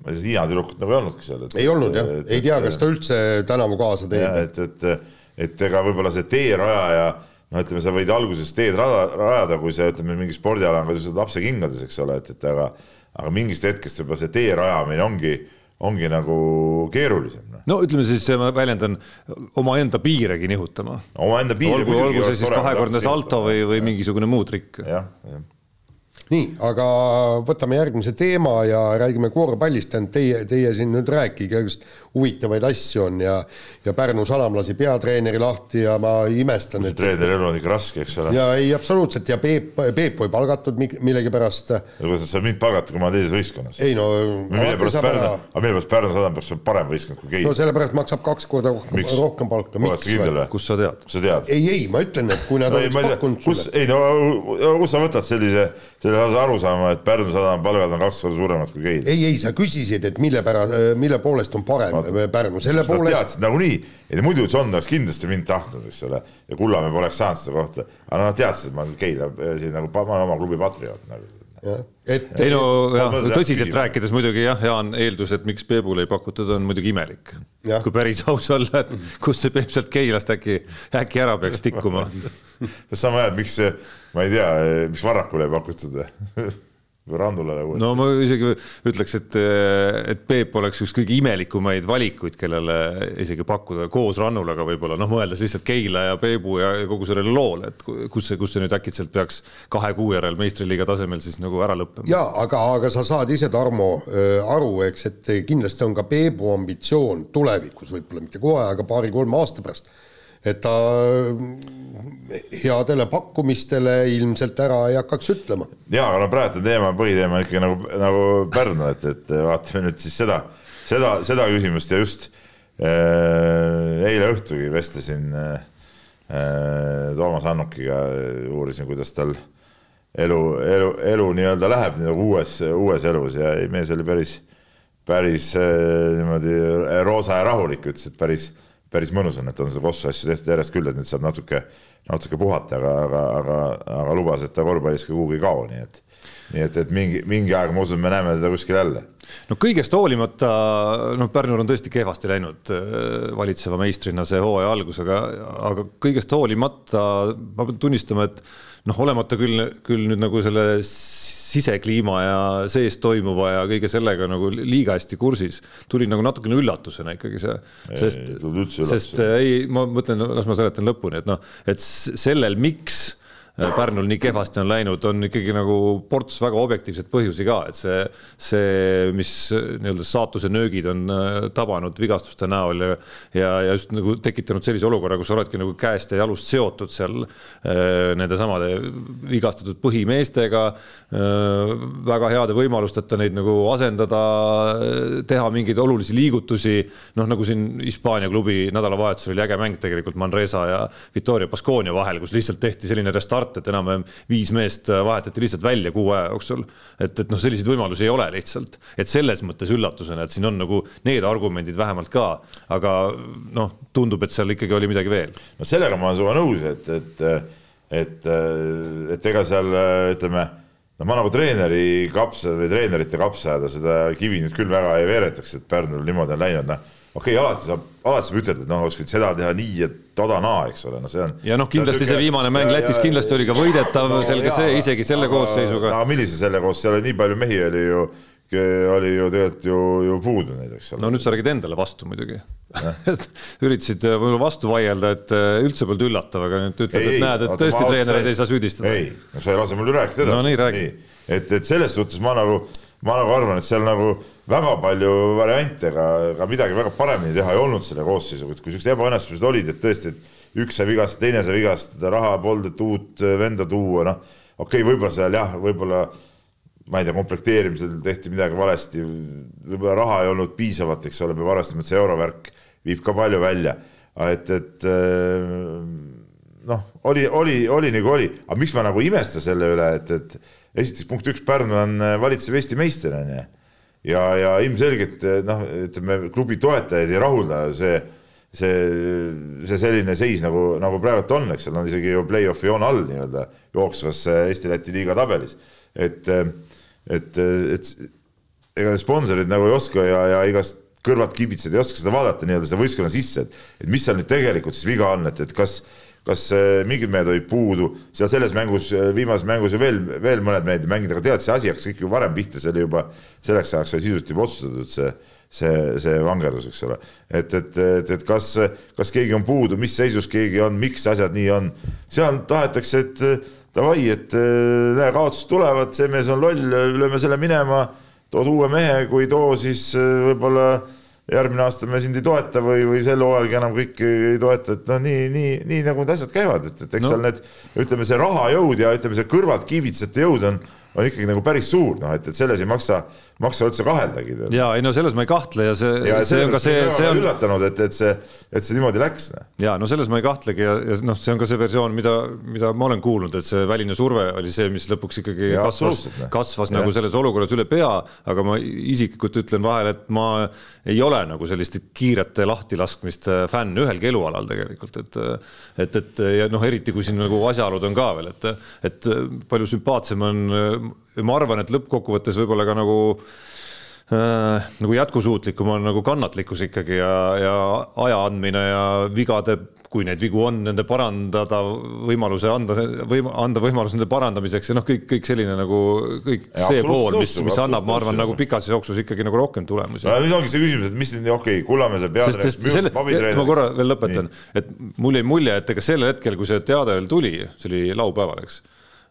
ma ei tea, Hiina tüdrukut nagu ei olnudki seal. ei olnud jah, ei tea, kas ta üldse tänavu kaasa teeb. et, et, et ega võib-olla see teerajaja, no ütleme, sa võid alguses teed rada, rajada, kui see, ütleme, mingi spordiala on, oled lapsekingades, eks ole, et, et aga, aga mingist hetkest võib-olla see tee rajamine ongi ongi nagu keerulisem. Noh. no ütleme siis, ma väljendan omaenda piiregi nihutama. omaenda piire. olgu, olgu see siis kahekordne salto või, või mingisugune muu trikk. jah, jah nii, aga võtame järgmise teema ja räägime korvpallist, tähendab teie, teie siin nüüd rääkige, just huvitavaid asju on ja ja Pärnu Salam lasi peatreeneri lahti ja ma imestan, et treeneri elu on ikka raske, eks ole. ja ei, absoluutselt ja Peep, Peep ei palgatud millegipärast. kuidas sa saad mind palgata, kui ma olen teises võistkonnas? ei no mille pärast Pärnu, aga mille pärast Pärnu Sadam peaks olema parem võistkond kui Keila? no sellepärast maksab kaks korda rohkem, rohkem palka. kus sa tead? kus sa tead? ei, ei, ma ütlen, et kui nad no, oleks pakkunud sulle. ei no kus sa võtad sellise selle lausa aru saama, et Pärnu sadama palgad on kaks korda suuremad kui Keil. ei, ei, sa küsisid, et mille pärast, mille poolest on parem Vaata, Pärnu, selle poolest. teadsid nagunii, muidu John oleks kindlasti mind tahtnud, eks ole, ja Kullamäe poleks saanud seda kohta, aga nad teadsid, et ma olen Keila siin nagu, ma olen oma klubi patrioot nagu et ei no jah, tõsiselt rääkides muidugi jah, Jaan, eeldus, et miks Peebule ei pakutud, on muidugi imelik. kui päris aus olla, et kust see Peep sealt Keilast äkki, äkki ära peaks tikkuma? Sama hea, et miks, ma ei tea, miks Varrakule ei pakutud? või Randulale uuesti? no ma isegi ütleks, et, et Peep oleks üks kõige imelikumaid valikuid, kellele isegi pakkuda koos Rannulaga võib-olla, noh, mõeldes lihtsalt Keila ja Peebu ja kogu sellele loole, et kus see, kus see nüüd äkitselt peaks kahe kuu järel meistriliiga tasemel siis nagu ära lõppema. ja aga, aga sa saad ise, Tarmo, äh, aru, eks, et kindlasti on ka Peebu ambitsioon tulevikus, võib-olla mitte kohe, aga paari-kolme aasta pärast et ta headele pakkumistele ilmselt ära ei hakkaks ütlema. ja, aga no praegu teema, põhiteema on ikka nagu, nagu Pärnu, et, et vaatame nüüd siis seda, seda, seda küsimust ja just äh, eile õhtugi vestlesin äh, Toomas Annukiga, uurisin, kuidas tal elu, elu, elu nii-öelda läheb nagu uues, uues elus ja mees oli päris, päris äh, niimoodi roosa ja rahulik, ütles, et päris päris mõnus on, et on seda kossu asju tehtud järjest küll, et nüüd saab natuke, natuke puhata, aga, aga, aga, aga lubas, et ta korvpallis ka kuhugi ei kao, nii et nii et, et mingi, mingi aeg ma usun, me näeme teda kuskil jälle. no kõigest hoolimata, noh, Pärnul on tõesti kehvasti läinud äh, valitseva meistrina see hooaja algus, aga, aga kõigest hoolimata ma pean tunnistama, et noh, olemata küll, küll nüüd nagu selle sisekliima ja sees toimuva ja kõige sellega nagu liiga hästi kursis, tuli nagu natukene üllatusena ikkagi see, sest, sest ei, ma mõtlen, las ma seletan lõpuni, et noh, et sellel, miks Pärnul nii kehvasti on läinud, on ikkagi nagu ports väga objektiivseid põhjusi ka, et see, see, mis nii-öelda saatuse nöögid on äh, tabanud vigastuste näol ja, ja, ja just nagu tekitanud sellise olukorra, kus oledki nagu käest ja jalust seotud seal äh, nende samade vigastatud põhimeestega äh,. väga heade võimalusteta neid nagu asendada, teha mingeid olulisi liigutusi. noh, nagu siin Hispaania klubi nädalavahetusel oli äge mäng tegelikult Manresa ja Victoria Baskonia vahel, kus lihtsalt tehti selline restart start, et enam-vähem viis meest vahetati lihtsalt välja kuu aja jooksul. et, et noh, selliseid võimalusi ei ole lihtsalt, et selles mõttes üllatusena, et siin on nagu need argumendid vähemalt ka, aga noh, tundub, et seal ikkagi oli midagi veel. no sellega ma olen sinuga nõus, et, et, et, et ega seal ütleme no ma nagu treeneri kapsa või treenerite kapsaaeda seda kivi nüüd küll väga ei veeretaks, et Pärnul niimoodi on läinud, noh okei okay,, alati saab, alati saab ütelda, et noh, oleks võinud seda teha nii ja toda naa, eks ole, no see on. ja noh, kindlasti see, see viimane mäng ja, Lätis ja, kindlasti oli ka võidetav no,, selge ja, see, isegi selle aga, koosseisuga. aga millise selle koos, seal oli nii palju mehi oli ju, oli ju tegelikult ju, ju puudu neid, eks ole. no nüüd sa räägid endale vastu muidugi üritasid äh, võib-olla vastu vaielda, et äh, üldse polnud üllatav, aga nüüd ütled, et näed, et tõesti treenereid ei saa süüdistada. ei, no sa ei lase mul rääkida edasi. no nii, räägi. et, et selles suhtes ma nagu, ma nagu arvan, et seal nagu väga palju variante, aga, aga midagi väga paremini teha ei olnud selle koosseisuga, et kui siuksed ebaõnnestumised olid, et tõesti, et üks sai vigastada, teine sai vigastada, raha polnud, et uut venda tuua, noh, okei okay,, võib-olla seal jah, võib-olla ma ei tea, komplekteerimisel tehti midagi valesti, võib-olla raha ei olnud piisavalt, eks ole, peab arvestama, et see eurovärk viib ka palju välja, et, et noh, oli, oli, oli nagu oli, aga miks ma nagu ei imesta selle üle, et, et esiteks punkt üks, Pärnu on valitsev Eesti meister, on ju ja, ja ilmselgelt noh, ütleme klubi toetajaid ei rahulda see, see, see selline seis nagu, nagu praegult on, eks seal on isegi ju play-off'i joone all nii-öelda jooksvas Eesti-Läti liiga tabelis. et, et, et ega sponsorid nagu ei oska ja, ja igast kõrvalt kiibitsejad ei oska seda vaadata nii-öelda seda võistkonna sisse, et, et mis seal nüüd tegelikult siis viga on, et, et kas kas äh, mingid mehed olid puudu, seal selles mängus, äh, viimases mängus ju veel, veel mõned mehed ei mänginud, aga tead, see asi hakkas kõik ju varem pihta, see oli juba selleks ajaks sai sisuliselt juba otsustatud see, see, see vangerdus, eks ole. et, et, et, et kas, kas keegi on puudu, mis seisus keegi on, miks asjad nii on, seal tahetakse, et davai, et näe, kaotused tulevad, see mees on loll, lööme selle minema, tood uue mehe, kui ei too, siis võib-olla järgmine aasta me sind ei toeta või, või sel hooajalgi enam kõiki ei toeta, et noh, nii, nii, nii nagu need asjad käivad, et, et eks no. seal need, ütleme, see rahajõud ja ütleme, see kõrvalt kiibitsejate jõud on, on ikkagi nagu päris suur, noh, et, et selles ei maksa maksa üldse kaheldagi. ja ei no selles ma ei kahtle ja see, see on ka see, see on üllatanud, et, et see, et see niimoodi läks. Noh. ja no selles ma ei kahtlegi ja, ja noh, see on ka see versioon, mida, mida ma olen kuulnud, et see väline surve oli see, mis lõpuks ikkagi ja, kasvas, noh. kasvas ja. nagu selles olukorras üle pea, aga ma isiklikult ütlen vahel, et ma ei ole nagu selliste kiirete lahtilaskmiste fänn ühelgi elualal tegelikult, et et, et ja noh, eriti kui siin nagu asjaolud on ka veel, et et palju sümpaatsem on ma arvan, et lõppkokkuvõttes võib-olla ka nagu äh, nagu jätkusuutlikum on nagu kannatlikkus ikkagi ja, ja aja andmine ja vigade kui neid vigu on, nende parandada, võimaluse anda, võim-, anda võimalus nende parandamiseks ja noh, kõik, kõik selline nagu kõik ja, see pool, mis, mis annab, ma arvan, nagu pikas jooksus ikkagi nagu rohkem tulemusi. nüüd ongi see küsimus, et mis nüüd, okei okay,, Kullamäe peatreener. ma korra veel lõpetan, et mul jäi mulje, et ega sel hetkel, kui see teade veel tuli, see oli laupäeval, eks.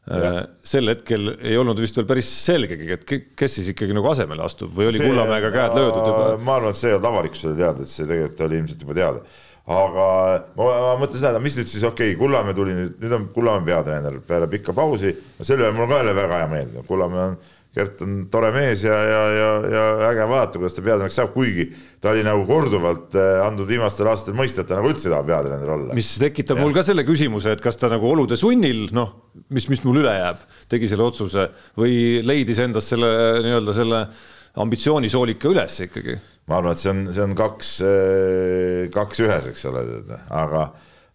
Sel hetkel ei olnud vist veel päris selgegi, et kes siis ikkagi nagu asemele astub või oli see, Kullamäega käed löödud juba? ma arvan, et see ei olnud avalikkusele teada, et see tegelikult oli ilmselt juba teada aga ma, ma mõtlen seda, mis nüüd siis okei okay,, Kullamäe tuli nüüd, nüüd on Kullamäe peatreener peale pikka pausi. selle üle mul on ka jälle väga hea meel, Kullamäe on, Gert on tore mees ja, ja, ja, ja äge vaadata, kuidas ta peatreeneriks saab, kuigi ta oli nagu korduvalt eh, andnud viimastel aastatel mõista, et ta nagu üldse ei taha peatreener olla. mis tekitab ja. mul ka selle küsimuse, et kas ta nagu olude sunnil, noh, mis, mis mul üle jääb, tegi selle otsuse või leidis endas selle nii-öelda selle ambitsioonisoolika üles ikkagi ma arvan, et see on, see on kaks, eh, kaks ühes, eks ole, aga,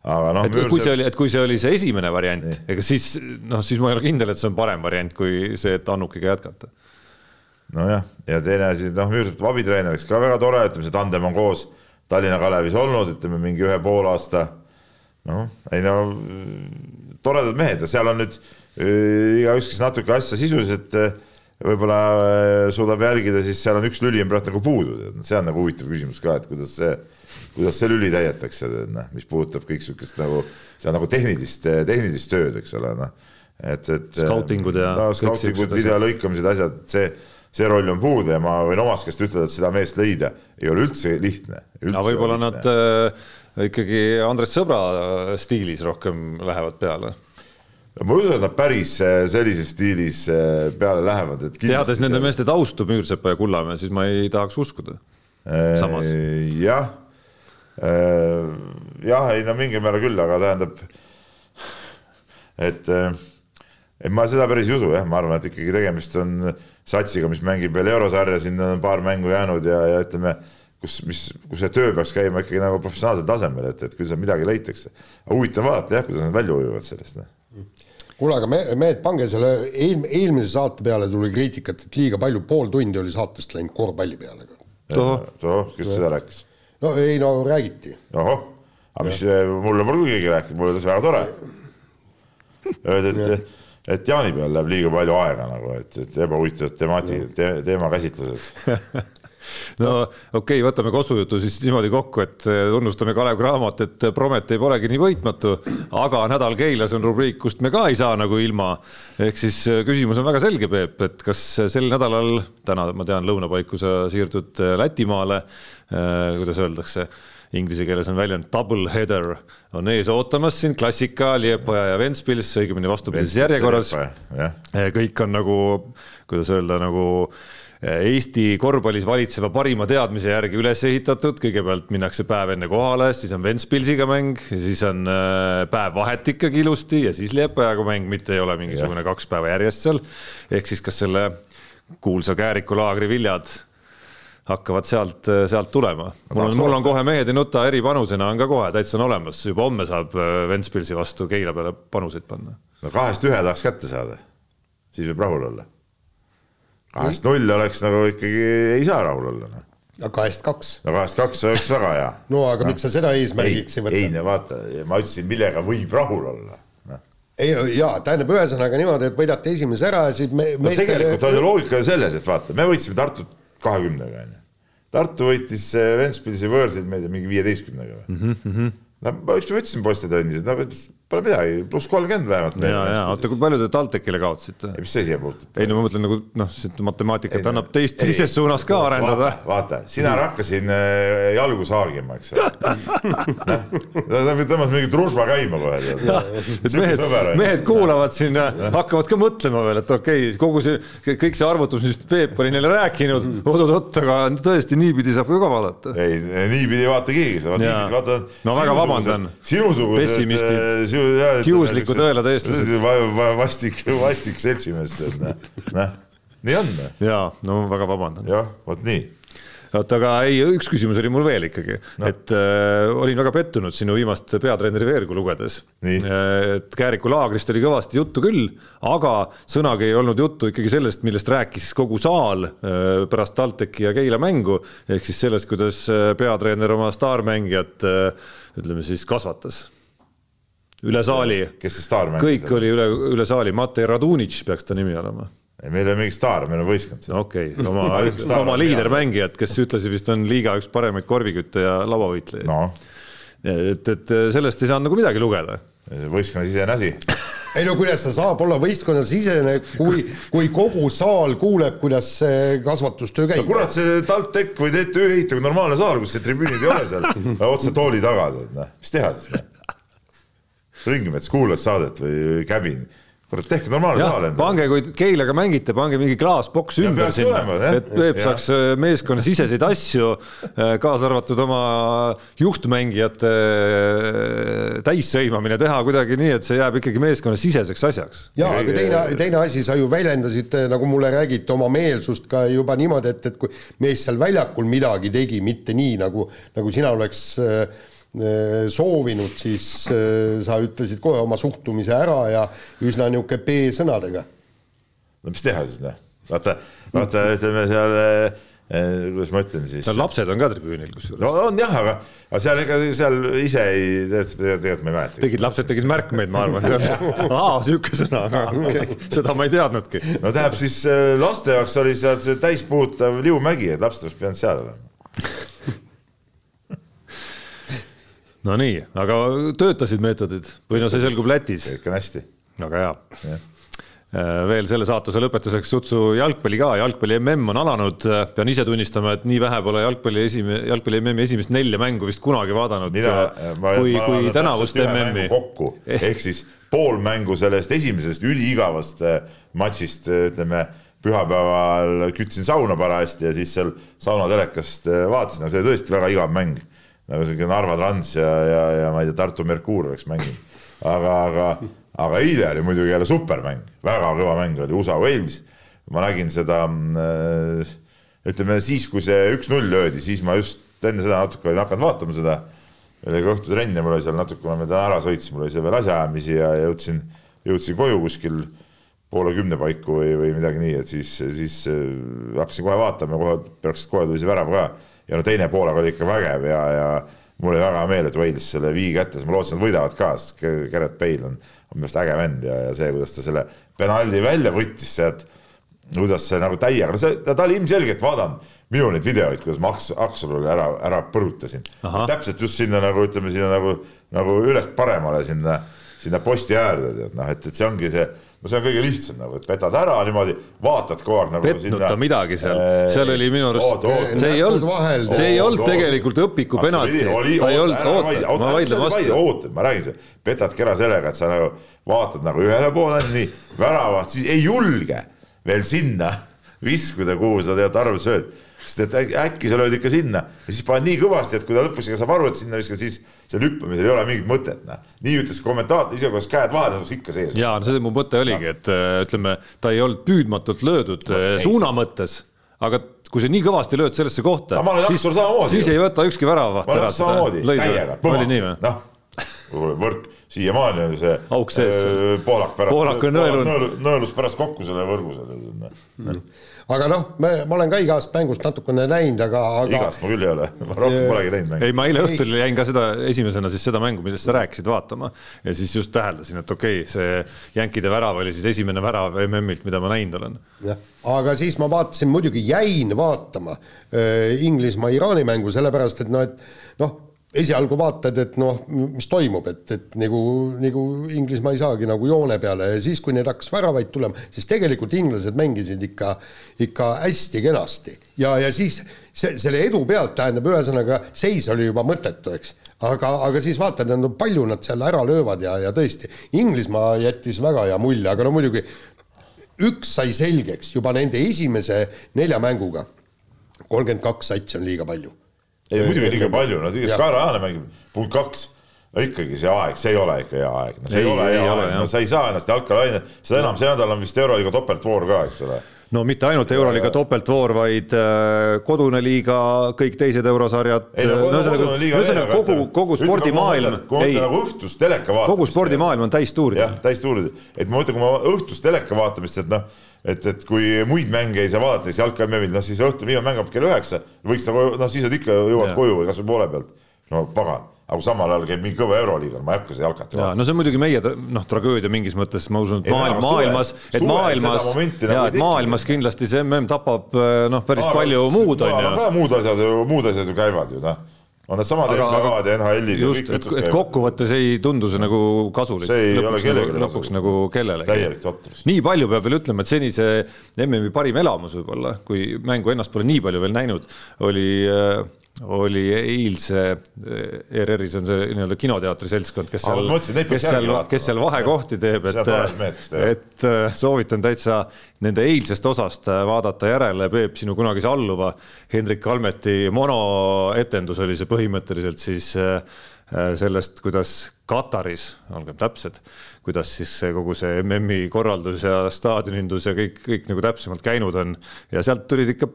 aga noh. et kui see oli, et kui see oli see esimene variant, ega siis noh, siis ma ei ole kindel, et see on parem variant kui see, et Annukiga jätkata. nojah, ja teine asi, noh, Müürsepp tuleb abitreeneriks ka väga tore, ütleme, see tandem on koos Tallinna Kalevis olnud, ütleme mingi ühe poole aasta. noh, ei no toredad mehed ja seal on nüüd äh, igaüks, kes natuke asja sisuliselt äh, võib-olla äh, suudab järgida, siis seal on üks lüli on praegu nagu puudu, see on nagu huvitav küsimus ka, et kuidas see, kuidas see lüli täidetakse, noh, mis puudutab kõik sihukest nagu, see on nagu tehnilist, tehnilist tööd, eks ole, noh. et, et. skautingud ja no,. skautingud, video lõikamised, asjad, see, see roll on puudu ja ma võin omast käest ütelda, et seda meest leida ei ole üldse lihtne. aga võib-olla nad äh, ikkagi Andres Sõbra stiilis rohkem lähevad peale ma usun, et nad päris äh, sellises stiilis äh, peale lähevad, et teades nende meeste taustu, Müürsepa ja Kullamäe, siis ma ei tahaks uskuda. samas. jah, jah, ei no mingil määral küll, aga tähendab, et, et ma seda päris ei usu jah, ma arvan, et ikkagi tegemist on satsiga, mis mängib veel eurosarja, sinna on paar mängu jäänud ja, ja ütleme, kus, mis, kus see töö peaks käima ikkagi nagu professionaalsel tasemel, et, et küll seal midagi leitakse. huvitav vaadata jah, kuidas nad välja ujuvad sellest noh kuule, aga me, mehed, pange selle eel, eelmise saate peale tuli kriitikat, et liiga palju, pool tundi oli saatest läinud korvpalli peale. tohoh, kes seda rääkis? No ei no räägiti. ohoh, aga mis, mulle pole keegi rääkinud, mulle tundus väga tore. Öeldi, et, et Jaani peal läheb liiga palju aega nagu, et, et ebahuvitavad temaatika te,, teemakäsitlused no okei okay,, võtame Kossujutu siis niimoodi kokku, et eh, tunnustame Kalev Cramot, et Prometee polegi nii võitmatu, aga nädal Keilas on rubriik, kust me ka ei saa nagu ilma. ehk siis eh, küsimus on väga selge, Peep, et kas sel nädalal, täna ma tean, lõunapaiku sa siirdud eh, Lätimaale, kuidas öeldakse inglise keeles on väljend double header on ees ootamas sind, klassika, Liepaja ja Ventspils, õigemini vastupidises järjekorras. kõik on nagu, kuidas öelda, nagu Eesti korvpallis valitseva parima teadmise järgi üles ehitatud, kõigepealt minnakse päev enne kohale, siis on Ventspilsiga mäng, siis on äh, päev vahet ikkagi ilusti ja siis Liepajaga mäng, mitte ei ole mingisugune kaks päeva järjest seal. ehk siis kas selle kuulsa Kääriku laagri viljad hakkavad sealt, sealt tulema. mul on, mul on kohe mehed ei nuta eripanusena on ka kohe täitsa on olemas, juba homme saab äh, Ventspilsi vastu Keila peale panuseid panna. no kahest ühe tahaks kätte saada, siis võib rahul olla kahest null oleks nagu ikkagi, ei saa rahul olla noh. no kahest kaks. no kahest kaks oleks väga hea. no aga no. miks sa seda eesmärgiks ei võta? ei no vaata, ma ütlesin, millega võib rahul olla no.. ei jaa, tähendab ühesõnaga niimoodi, et võidate esimese ära ja siis me. no tegelikult on ju loogika selles, et vaata, me võitsime Tartut kahekümnega onju. Tartu võitis eh, Ventspilsi võõrsil, ma ei tea, mingi viieteistkümnega või mm? -hmm. no ma ükspäev ütlesin poistetrennis, et no Pole midagi, pluss kolmkümmend vähemalt. ja, ja oota, kui palju te TalTechile kaotasite? mis see siia puutub? ei no ma mõtlen nagu noh, matemaatikat ei, annab teist, teises suunas ka arendada. vaata, sina hakkasid äh, jalgu saagima, eks ole. noh, tõmbas mingi truusma käima kohe. mehed, mehed kuulavad siin, hakkavad ka mõtlema veel, et okei okay,, kogu see, kõik see arvutus, mis Peep oli neile rääkinud, oot-oot, aga tõesti niipidi saab ju ka vaadata. ei, niipidi ei vaata keegi, sa niipidi vaatad. no väga vabandan. sinusugused pessimistid kiusliku tõelade eestlased. vastik, vastik seltsimees, et noh, noh, nii on. ja no väga vabandan. jah, vot nii oota, aga ei, üks küsimus oli mul veel ikkagi no., et äh, olin väga pettunud sinu viimast peatreeneri veergu lugedes. et Kääriku laagrist oli kõvasti juttu küll, aga sõnagi ei olnud juttu ikkagi sellest, millest rääkis kogu saal äh, pärast TalTechi ja Keila mängu, ehk siis sellest, kuidas äh, peatreener oma staarmängijat äh, ütleme siis kasvatas üle saali. kes see staarmängija? kõik oli üle, üle saali, Matei Radunitš peaks ta nimi olema ei, meil ei ole mingi staar, meil on võistkond. okei okay,, oma oma liidermängijad, kes ütlesid vist on liiga üks paremaid korvikütte ja lauavõitlejaid no.. et, et sellest ei saanud nagu midagi lugeda. võistkonnasisene asi ei no kuidas ta saab olla võistkonnasisene, kui, kui kogu saal kuuleb, kuidas see kasvatustöö käib no,. kurat, see TalTech või TTÜ ehitage normaalne saal, kus see tribüünid ei ole seal otse tooli taga, noh, mis teha siis, noh. Ringmets, kuulad saadet või Käbin kurat, tehke normaalne saal endale. pange, kui Keilaga mängite, pange mingi klaasboks ümber sinna, et Peep saaks äh, meeskonnasiseseid asju, äh, kaasa arvatud oma juhtmängijate äh, täissõimamine teha kuidagi nii, et see jääb ikkagi meeskonnasiseseks asjaks. ja, aga teine, teine asi, sa ju väljendasid, nagu mulle räägiti, oma meelsust ka juba niimoodi, et, et kui mees seal väljakul midagi tegi, mitte nii, nagu, nagu sina oleks Äh, soovinud, siis äh, sa ütlesid kohe oma suhtumise ära ja üsna niisugune B-sõnadega. no mis teha siis noh, vaata, vaata ütleme seal eh, kuidas ma ütlen siis. seal lapsed on ka tribüünil kusjuures. no on jah, aga, aga seal ega seal ise ei, tegelikult ma ei mäleta. tegid, lapsed tegid märkmeid, ma arvan, seal. aa, sihuke sõna, okay. seda ma ei teadnudki. no tähendab siis laste jaoks oli seal see täispuhutav liumägi, et lapsed oleks pidanud seal olema Nonii, aga töötasid meetodid või no see selgub Lätis? kõik on hästi. väga hea ja. Äh, veel selle saatuse lõpetuseks sutsu jalgpalli ka, jalgpalli mm on alanud, pean ise tunnistama, et nii vähe pole jalgpalli esime-, jalgpalli MM-i esimest nelja mängu vist kunagi vaadanud. kui, kui tänavust MM-i. kokku, ehk siis pool mängu sellest esimesest üliigavast äh, matšist, äh, ütleme pühapäeval kütsin sauna parajasti ja siis seal saunatelekast vaatasin, no see oli tõesti väga igav mäng nagu sihuke Narva Trans ja, ja, ja ma ei tea, Tartu Merkuur oleks mänginud. aga, aga, aga eile oli muidugi jälle supermäng, väga kõva mäng oli USA Wales. ma nägin seda, äh, ütleme siis, kui see üks-null löödi, siis ma just enne seda natuke olin hakanud vaatama seda. oli ka õhtutrenn ja mul oli seal natuke, ma täna ära sõitsin, mul oli seal veel asjaajamisi ja jõudsin, jõudsin koju kuskil poole kümne paiku või, või midagi nii, et siis, siis äh, hakkasin kohe vaatama kohe, pärast kohe tuli see värav ka ja no teine poolaeg oli ikka vägev ja, ja mul oli väga hea meel, et Wales selle viigi kätte, sest ma lootsin, et võidavad ka, sest Gerrit Bale on, on minu arust äge vend ja, ja see, kuidas ta selle penaldi välja võttis sealt, kuidas see nagu täiega, no see, ta oli ilmselgelt vaadanud minul neid videoid, kuidas ma Aks-, Akselule ära, ära põrutasin. täpselt just sinna nagu ütleme, sinna nagu, nagu üles paremale sinna, sinna posti äärde, tead noh, et, et see ongi see no see on kõige lihtsam nagu, et petad ära niimoodi, vaatad kogu aeg nagu petnud sinna. ta midagi seal, seal oli minu arust, see ei olnud, see ei olnud tegelikult õpiku penalti. ta ei olnud, oota, ma vaidlen vastu. oota, ma räägin sulle, petad kera sellega, et sa nagu vaatad nagu ühele poole, nii, väravat, siis ei julge veel sinna viskuda, kuhu sa tead arve sööd sest et äkki sa lööd ikka sinna ja siis paned nii kõvasti, et kui ta lõpuks saab aru, et sinna viskad, siis seal hüppamisel ei ole mingit mõtet, noh. nii ütles kommentaator, isegi kui käed vahele, saab ikka sees. ja no see mu mõte oligi, et äh, ütleme, ta ei olnud püüdmatult löödud no, äh, suuna mõttes, aga kui sa nii kõvasti lööd sellesse kohta, siis, siis ei võta ükski väravaht ära seda lõidu. oli nii või? noh, võrk, siiamaani on see auk sees äh,. Poolak pärast, Poolak on nõelunud. nõelus pärast kokku selle võrgu seal mm aga noh, me, ma olen ka igast mängust natukene näinud, aga, aga. igast ma küll ei ole, ma rohkem polegi näinud mängu. ei, ma eile õhtul jäin ka seda esimesena siis seda mängu, millest sa rääkisid, vaatama ja siis just täheldasin, et okei okay,, see jänkide värav oli siis esimene värav MM-ilt, mida ma näinud olen. jah, aga siis ma vaatasin, muidugi jäin vaatama äh, Inglismaa-Iraani mängu, sellepärast et noh, et noh esialgu vaatad, et noh, mis toimub, et, et nagu, nagu Inglismaa ei saagi nagu joone peale ja siis, kui need hakkas väravaid tulema, siis tegelikult inglased mängisid ikka, ikka hästi kenasti. ja, ja siis see, selle edu pealt tähendab, ühesõnaga seis oli juba mõttetu, eks. aga, aga siis vaatad, no palju nad seal ära löövad ja, ja tõesti, Inglismaa jättis väga hea mulje, aga no muidugi üks sai selgeks juba nende esimese nelja mänguga. kolmkümmend kaks satsi on liiga palju ei muidugi liiga palju, no kes Kaara Aane mängib, punkt kaks no ikkagi see aeg, see ei ole ikka hea aeg, no see ei, ei ole hea aeg, no sa ei saa ennast jalka laine, seda enam see nädal on vist Euroliiga topeltvoor ka, eks ole. no mitte ainult Euroliiga topeltvoor, vaid äh, kodune liiga, kõik teised eurosarjad. ühesõnaga kogu, kogu spordimaailm. kui ma mõtlen nagu õhtust teleka vaatamist. kogu spordimaailm on täistuuridel. jah, täistuuridel, et ma mõtlen, kui ma õhtust teleka vaatamist, et noh et, et kui muid mänge ei saa vaadata, siis jalka MM-il, noh siis õhtul viimane mäng hakkab kell üheksa, võiks nagu noh, siis nad ikka jõuavad koju või kasvõi poole pealt. no pagan, aga samal ajal käib mingi kõva euroliiga, ma ei hakka seda jalkat vaatama. no see on muidugi meie noh, tragöödia mingis mõttes, ma usun, et maailm, maailmas, et maailmas, ja nagu et maailmas kindlasti see MM tapab noh, päris Aa, palju muud on ju. muud asjad, muud asjad ju käivad ju noh on needsamad NBA-d ja NHL-id. just, et, et kokkuvõttes ei tundu see nagu kasulik. see ei lõpuks ole kellelegi nagu, lõpuks nagu kellelegi. täielik totrus. nii palju peab veel ütlema, et senise MM-i parim elamus võib-olla, kui mängu ennast pole nii palju veel näinud, oli äh, oli eilse ERR-is on see nii-öelda kinoteatri seltskond, kes seal, kes seal, kes seal vahekohti teeb, et, et äh, soovitan täitsa nende eilsest osast äh, vaadata järele. Peep, sinu kunagise alluva. Hendrik Kalmeti monoetendus oli see põhimõtteliselt siis sellest, kuidas Kataris, olgem täpsed, kuidas siis kogu see MM-i korraldus ja staadionindus ja kõik, kõik nagu täpsemalt käinud on. Ja sealt tulid ikka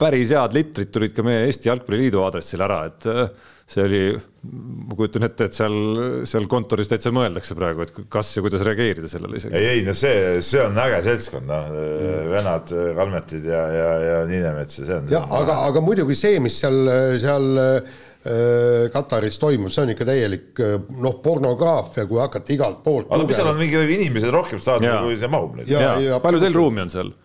päris head litrid tulid ka meie Eesti Jalgpalliliidu aadressil ära, et äh, see oli, ma kujutan ette, et seal, seal kontoris täitsa mõeldakse praegu, et kas ja kuidas reageerida sellele isegi. ei, ei no see, see on äge seltskond, noh, vennad Kalmetid ja, ja, ja Niinemets ja see on. jah, aga, aga muidugi see, mis seal, seal äh, Kataris toimub, see on ikka täielik noh, pornograafia, kui hakata igalt poolt. aga mis seal on mingi inimesed rohkem saada, kui see mahub nüüd. palju teil ruumi on seal?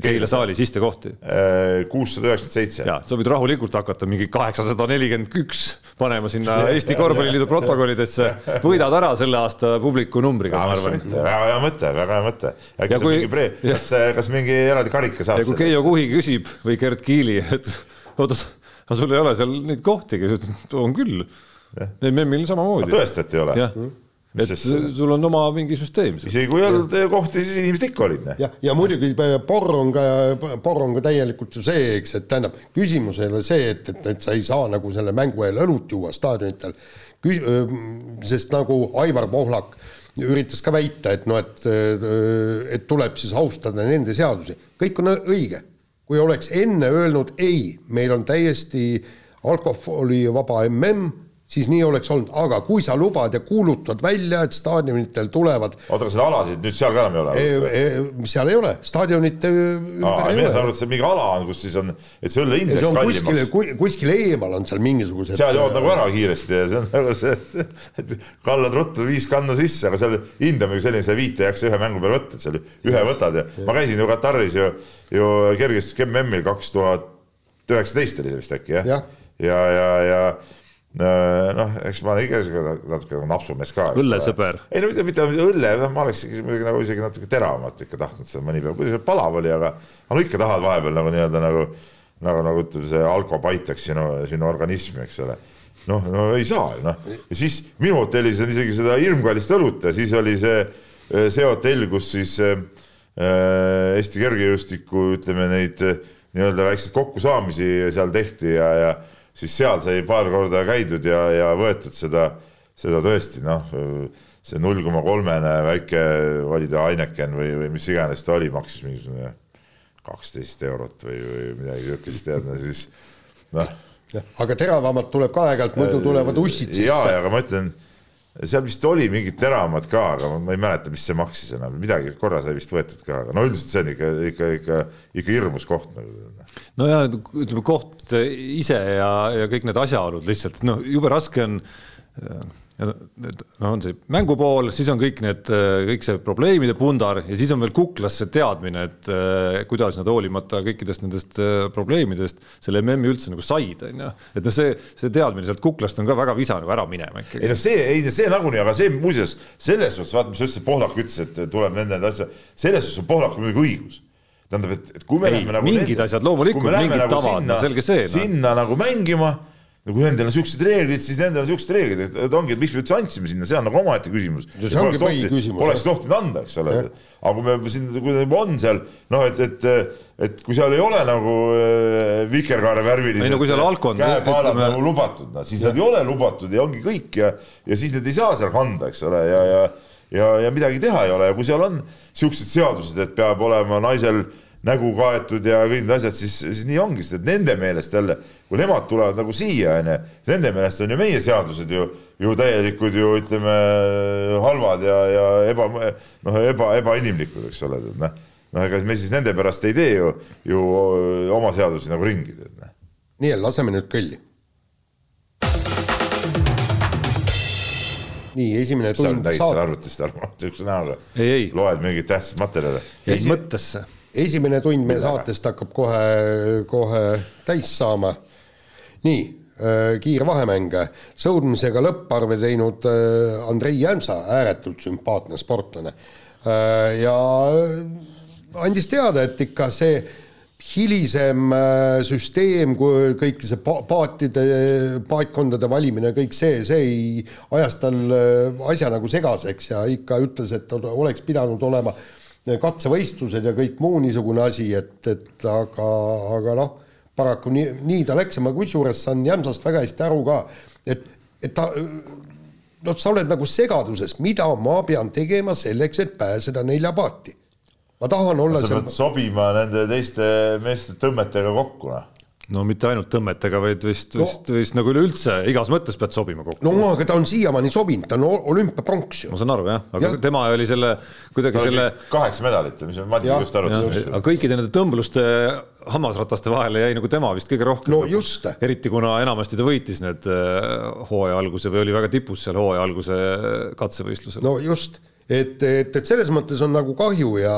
Keila saalis istekohti? Äh, kuussada üheksakümmend seitse. ja sa võid rahulikult hakata mingi kaheksasada nelikümmend üks panema sinna Eesti Korvpalliliidu protokollidesse. võidad ära selle aasta publiku numbriga, ma arvan. väga hea mõte, väga hea mõte. äkki saab mingi pre-, kas, kas mingi eraldi karika saab? ja kui Keijo Kuhi küsib või Gerd Kiili, et oot-oot, aga sul ei ole seal neid kohtigi, on küll. MM-il samamoodi. tõesti, et ei ole? Et sest... sul on oma mingi süsteem. isegi kui ei olnud kohti, siis inimesed ikka olid. ja, ja muidugi porr on ka, porr on ka täielikult ju see, eks, et tähendab, küsimus ei ole see, et, et, et sa ei saa nagu selle mängu eel õlut juua staadionitel. sest nagu Aivar Pohlak üritas ka väita, et noh, et, et tuleb siis austada nende seadusi, kõik on õige. kui oleks enne öelnud ei, meil on täiesti alkoholivaba mm siis nii oleks olnud, aga kui sa lubad ja kuulutad välja, et staadionitel tulevad oota, aga seda alasid nüüd seal ka enam ei ole e,? E, seal ei ole, staadionite ümber ei ole. nagu, et see mingi ala on, kus siis on, et see õlle indeks kallimaks. kuskil, kuskil eemal on seal mingisugused seal jood nagu ära kiiresti ja see on nagu see, et kallad ruttu viis kannu sisse, aga seal hind on nagu selline, sa viite ei jaksa ühe mängu peale võtta, et seal ühe võtad ja ma käisin ju Kataris ju, ju kergejõustik MM-il kaks tuhat üheksateist oli see vist äkki jah ja, ja, ja, ja Äh, noh, eks ma olen ikka natuke nagu napsumees ka. õllesõber. ei no mitte, mitte õlle, noh, ma oleks muidugi nagu isegi natuke teravamat ikka tahtnud seal mõni päev, kuigi see palav oli, aga aga ikka tahad vahepeal nagu nii-öelda nagu nagu, nagu ütleme, see alko aitaks sinu, sinu organismi, eks ole. noh, no ei saa ju noh, ja siis minu hotellis on isegi seda hirmkallist õlut ja siis oli see, see hotell, kus siis äh, Eesti kergejõustiku ütleme neid nii-öelda väikseid kokkusaamisi seal tehti ja, ja siis seal sai paar korda käidud ja, ja võetud seda, seda tõesti noh, see null koma kolmene väike, oli ta Heineken või, või mis iganes ta oli, maksis mingisugune kaksteist eurot või, või midagi niisugust tead, no siis noh. aga teravamad tuleb ka aeg-ajalt, muidu tulevad ussid sisse. jaa, aga ma ütlen, seal vist oli mingid teravamad ka, aga ma ei mäleta, mis see maksis enam, midagi korra sai vist võetud ka, aga no üldiselt see on ikka, ikka, ikka, ikka hirmus koht nagu no ja ütleme koht ise ja, ja kõik need asjaolud lihtsalt, noh, jube raske on. No on see mängupool, siis on kõik need, kõik see probleemide pundar ja siis on veel kuklas see teadmine, et kuidas nad hoolimata kõikidest nendest probleemidest selle MM-i üldse nagu said, on ju. et noh, see, see teadmine sealt kuklast on ka väga visa nagu ära minema ikkagi. ei noh, see, ei see nagunii, aga see muuseas selles suhtes vaata, mis sa ütlesid, Pohlak ütles, et tuleb nende asja, selles suhtes on Pohlakul muidugi õigus tähendab, et, et kui me ei, läheme nagu mingid nende, asjad loomulikult, mingid nagu tavad, no selge see no.. sinna nagu mängima, no kui nendel on siuksed reeglid, siis nendel on siuksed reeglid, et, ongi, et miks me üldse andsime sinna, see on nagu omaette küsimus. Poleks tohtinud anda, eks ole, aga kui me siin, kui ta juba on seal, noh, et, et, et kui seal ei ole nagu äh, vikerkaare värvilised. ei no kui seal alkon. käepaelad ütleme... nagu lubatud, no siis ja. nad ei ole lubatud ja ongi kõik ja, ja siis need ei saa seal kanda, eks ole, ja, ja ja, ja midagi teha ei ole ja kui seal on siuksed seadused, et peab olema naisel nägu kaetud ja kõik need asjad, siis, siis nii ongi, sest et nende meelest jälle, kui nemad tulevad nagu siia, onju, nende meelest on ju meie seadused ju, ju täielikud ju ütleme halvad ja, ja eba, noh, eba, ebainimlikud, eks ole, et noh, noh, ega me siis nende pärast ei tee ju, ju oma seadusi nagu ringi, tead noh. nii, laseme nüüd kõlli. nii, esimene tund. sa oled täitsa arvutist arvama, niisuguse näoga. loed mingeid tähtsaid materjale. jäid mõttesse esimene tund meie saatest hakkab kohe, kohe täis saama. nii, äh, kiirvahemäng, sõudmisega lõpparve teinud äh, Andrei Jämsa, ääretult sümpaatne sportlane. Äh, ja andis teada, et ikka see hilisem süsteem, kui kõik see paatide, paatkondade valimine, kõik see, see ei ajas tal asja nagu segaseks ja ikka ütles, et oleks pidanud olema äh, katsevõistlused ja kõik muu niisugune asi, et, et aga, aga noh, paraku nii, nii ta läks ja ma kusjuures saan Jämsast väga hästi aru ka, et, et ta noh, sa oled nagu segaduses, mida ma pean tegema selleks, et pääseda neljapaati. ma tahan olla sa pead sobima nende teiste meeste tõmmetega kokku, noh no mitte ainult tõmmetega, vaid vist no,, vist, vist nagu üleüldse igas mõttes pead sobima kokku. no aga ta on siiamaani sobinud, ta on olümpiapronks ju. ma saan aru jah, aga ja. tema oli selle, kuidagi ta selle. kaheksa medalit, mis Madis just arvutas. aga kõikide nende tõmbluste hammasrataste vahele jäi nagu tema vist kõige rohkem. no just. eriti kuna enamasti ta võitis need äh, hooaja alguse või oli väga tipus seal hooaja alguse katsevõistlusel. no just, et, et, et selles mõttes on nagu kahju ja,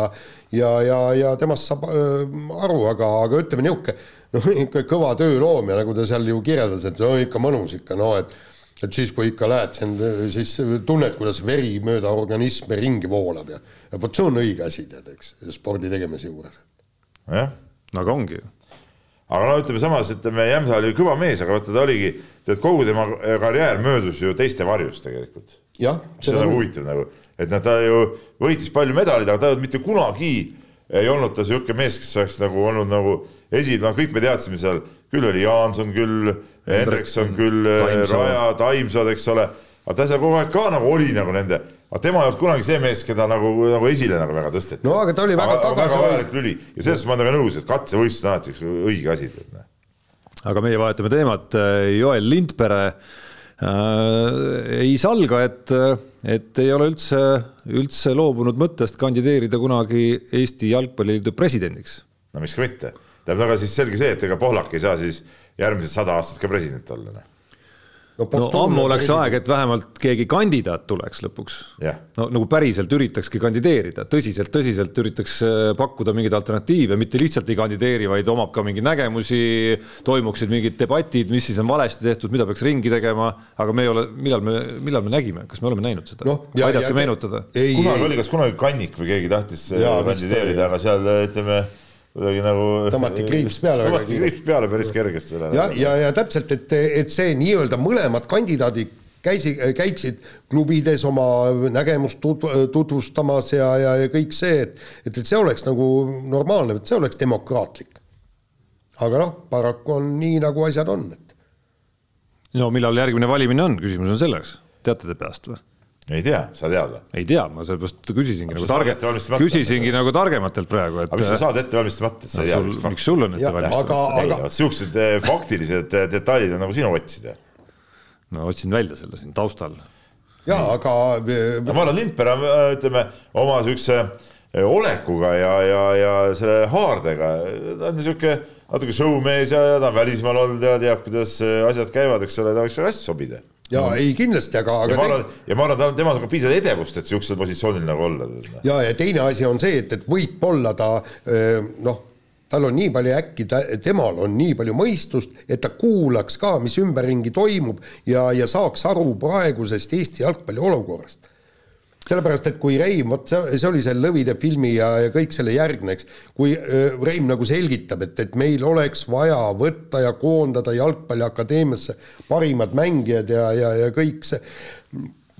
ja, ja, ja temast saab äh, aru, aga, aga ütleme niisugune noh, ikka kõva tööloom ja nagu ta seal ju kirjeldas, et no ikka mõnus ikka, no et et siis, kui ikka lähed, siis tunned, kuidas veri mööda organismi ringi voolab ja, ja vot see on õige asi, tead, eks, spordi tegemise juures. jah, aga ongi ju. aga no ütleme samas, ütleme Jämsa oli kõva mees, aga vaata ta oligi, tead kogu tema karjäär möödus ju teiste varjus tegelikult. see on nagu huvitav nagu, et noh, ta ju võitis palju medaleid, aga ta ei olnud mitte kunagi ei olnud ta niisugune mees, kes oleks nagu olnud nagu esi, no kõik me teadsime seal, küll oli Jaanson, küll Hendrikson, küll Taimsoo. Raja, Taimsood, eks ole, aga ta seal kogu aeg ka nagu oli nagu nende, aga tema ei olnud kunagi see mees, keda nagu, nagu esile nagu väga tõsteti. no aga ta oli väga tagasi. väga vajalik lüli ja selles suhtes ma olen temaga nõus, et katsevõistlus on alati üks õige asi. Noh. aga meie vahetame teemat, Joel Lindpere äh, ei salga, et, et ei ole üldse, üldse loobunud mõttest kandideerida kunagi Eesti Jalgpalliliidu presidendiks. no miks ka mitte tähendab, aga siis selge see, et ega Pohlak ei saa siis järgmised sada aastat ka president olla, noh no, no ammu oleks president. aeg, et vähemalt keegi kandidaat tuleks lõpuks yeah.. no nagu päriselt üritakski kandideerida, tõsiselt, tõsiselt üritaks äh, pakkuda mingeid alternatiive, mitte lihtsalt ei kandideeri, vaid omab ka mingeid nägemusi, toimuksid mingid debatid, mis siis on valesti tehtud, mida peaks ringi tegema, aga me ei ole, millal me, millal me nägime, kas me oleme näinud seda no,? aidake meenutada. kunagi oli, kas kunagi Kannik või keegi tahtis äh, ja, kandideerida, aga seal ütleme kuidagi nagu. tõmmati kriips peale. tõmmati kriips peale päris kergesti. ja, ja, ja täpselt, et, et see nii-öelda mõlemad kandidaadid käisi, käiksid klubides oma nägemust tutvustamas ja, ja, ja kõik see, et, et, et see oleks nagu normaalne, et see oleks demokraatlik. aga noh, paraku on nii, nagu asjad on, et. no millal järgmine valimine on, küsimus on selles, teate te peast või? Ei tea, sa tead või? ei tea, ma sellepärast küsisingi nagu targe, küsisingi nagu targematelt praegu, et. aga mis sa saad ette valmistamata, et sa ei tea. miks sul on ette valmistamata? aga, aga. siuksed eh, faktilised eh, detailid on nagu sinu otsida. no otsin välja selle siin taustal. ja aga. ma arvan, Lindberg on, eh, ütleme oma siukse olekuga ja, ja, ja selle haardega, ta on niisugune natuke showmees ja, ja ta on välismaal olnud ja teab, kuidas asjad käivad, eks ole, ta võiks väga hästi sobida ja no. ei kindlasti, aga, aga. ja ma arvan, ja ma arvan, temal on ka piisavalt edevust, et sihukesel positsioonil nagu olla. ja, ja teine asi on see, et, et võib-olla ta noh, tal on nii palju äkki, temal on nii palju mõistust, et ta kuulaks ka, mis ümberringi toimub ja, ja saaks aru praegusest Eesti jalgpalli olukorrast sellepärast, et kui Reim, vot see, see oli see Lõvide filmi ja, ja kõik selle järgne, eks, kui Reim nagu selgitab, et, et meil oleks vaja võtta ja koondada Jalgpalliakadeemiasse parimad mängijad ja, ja, ja kõik see,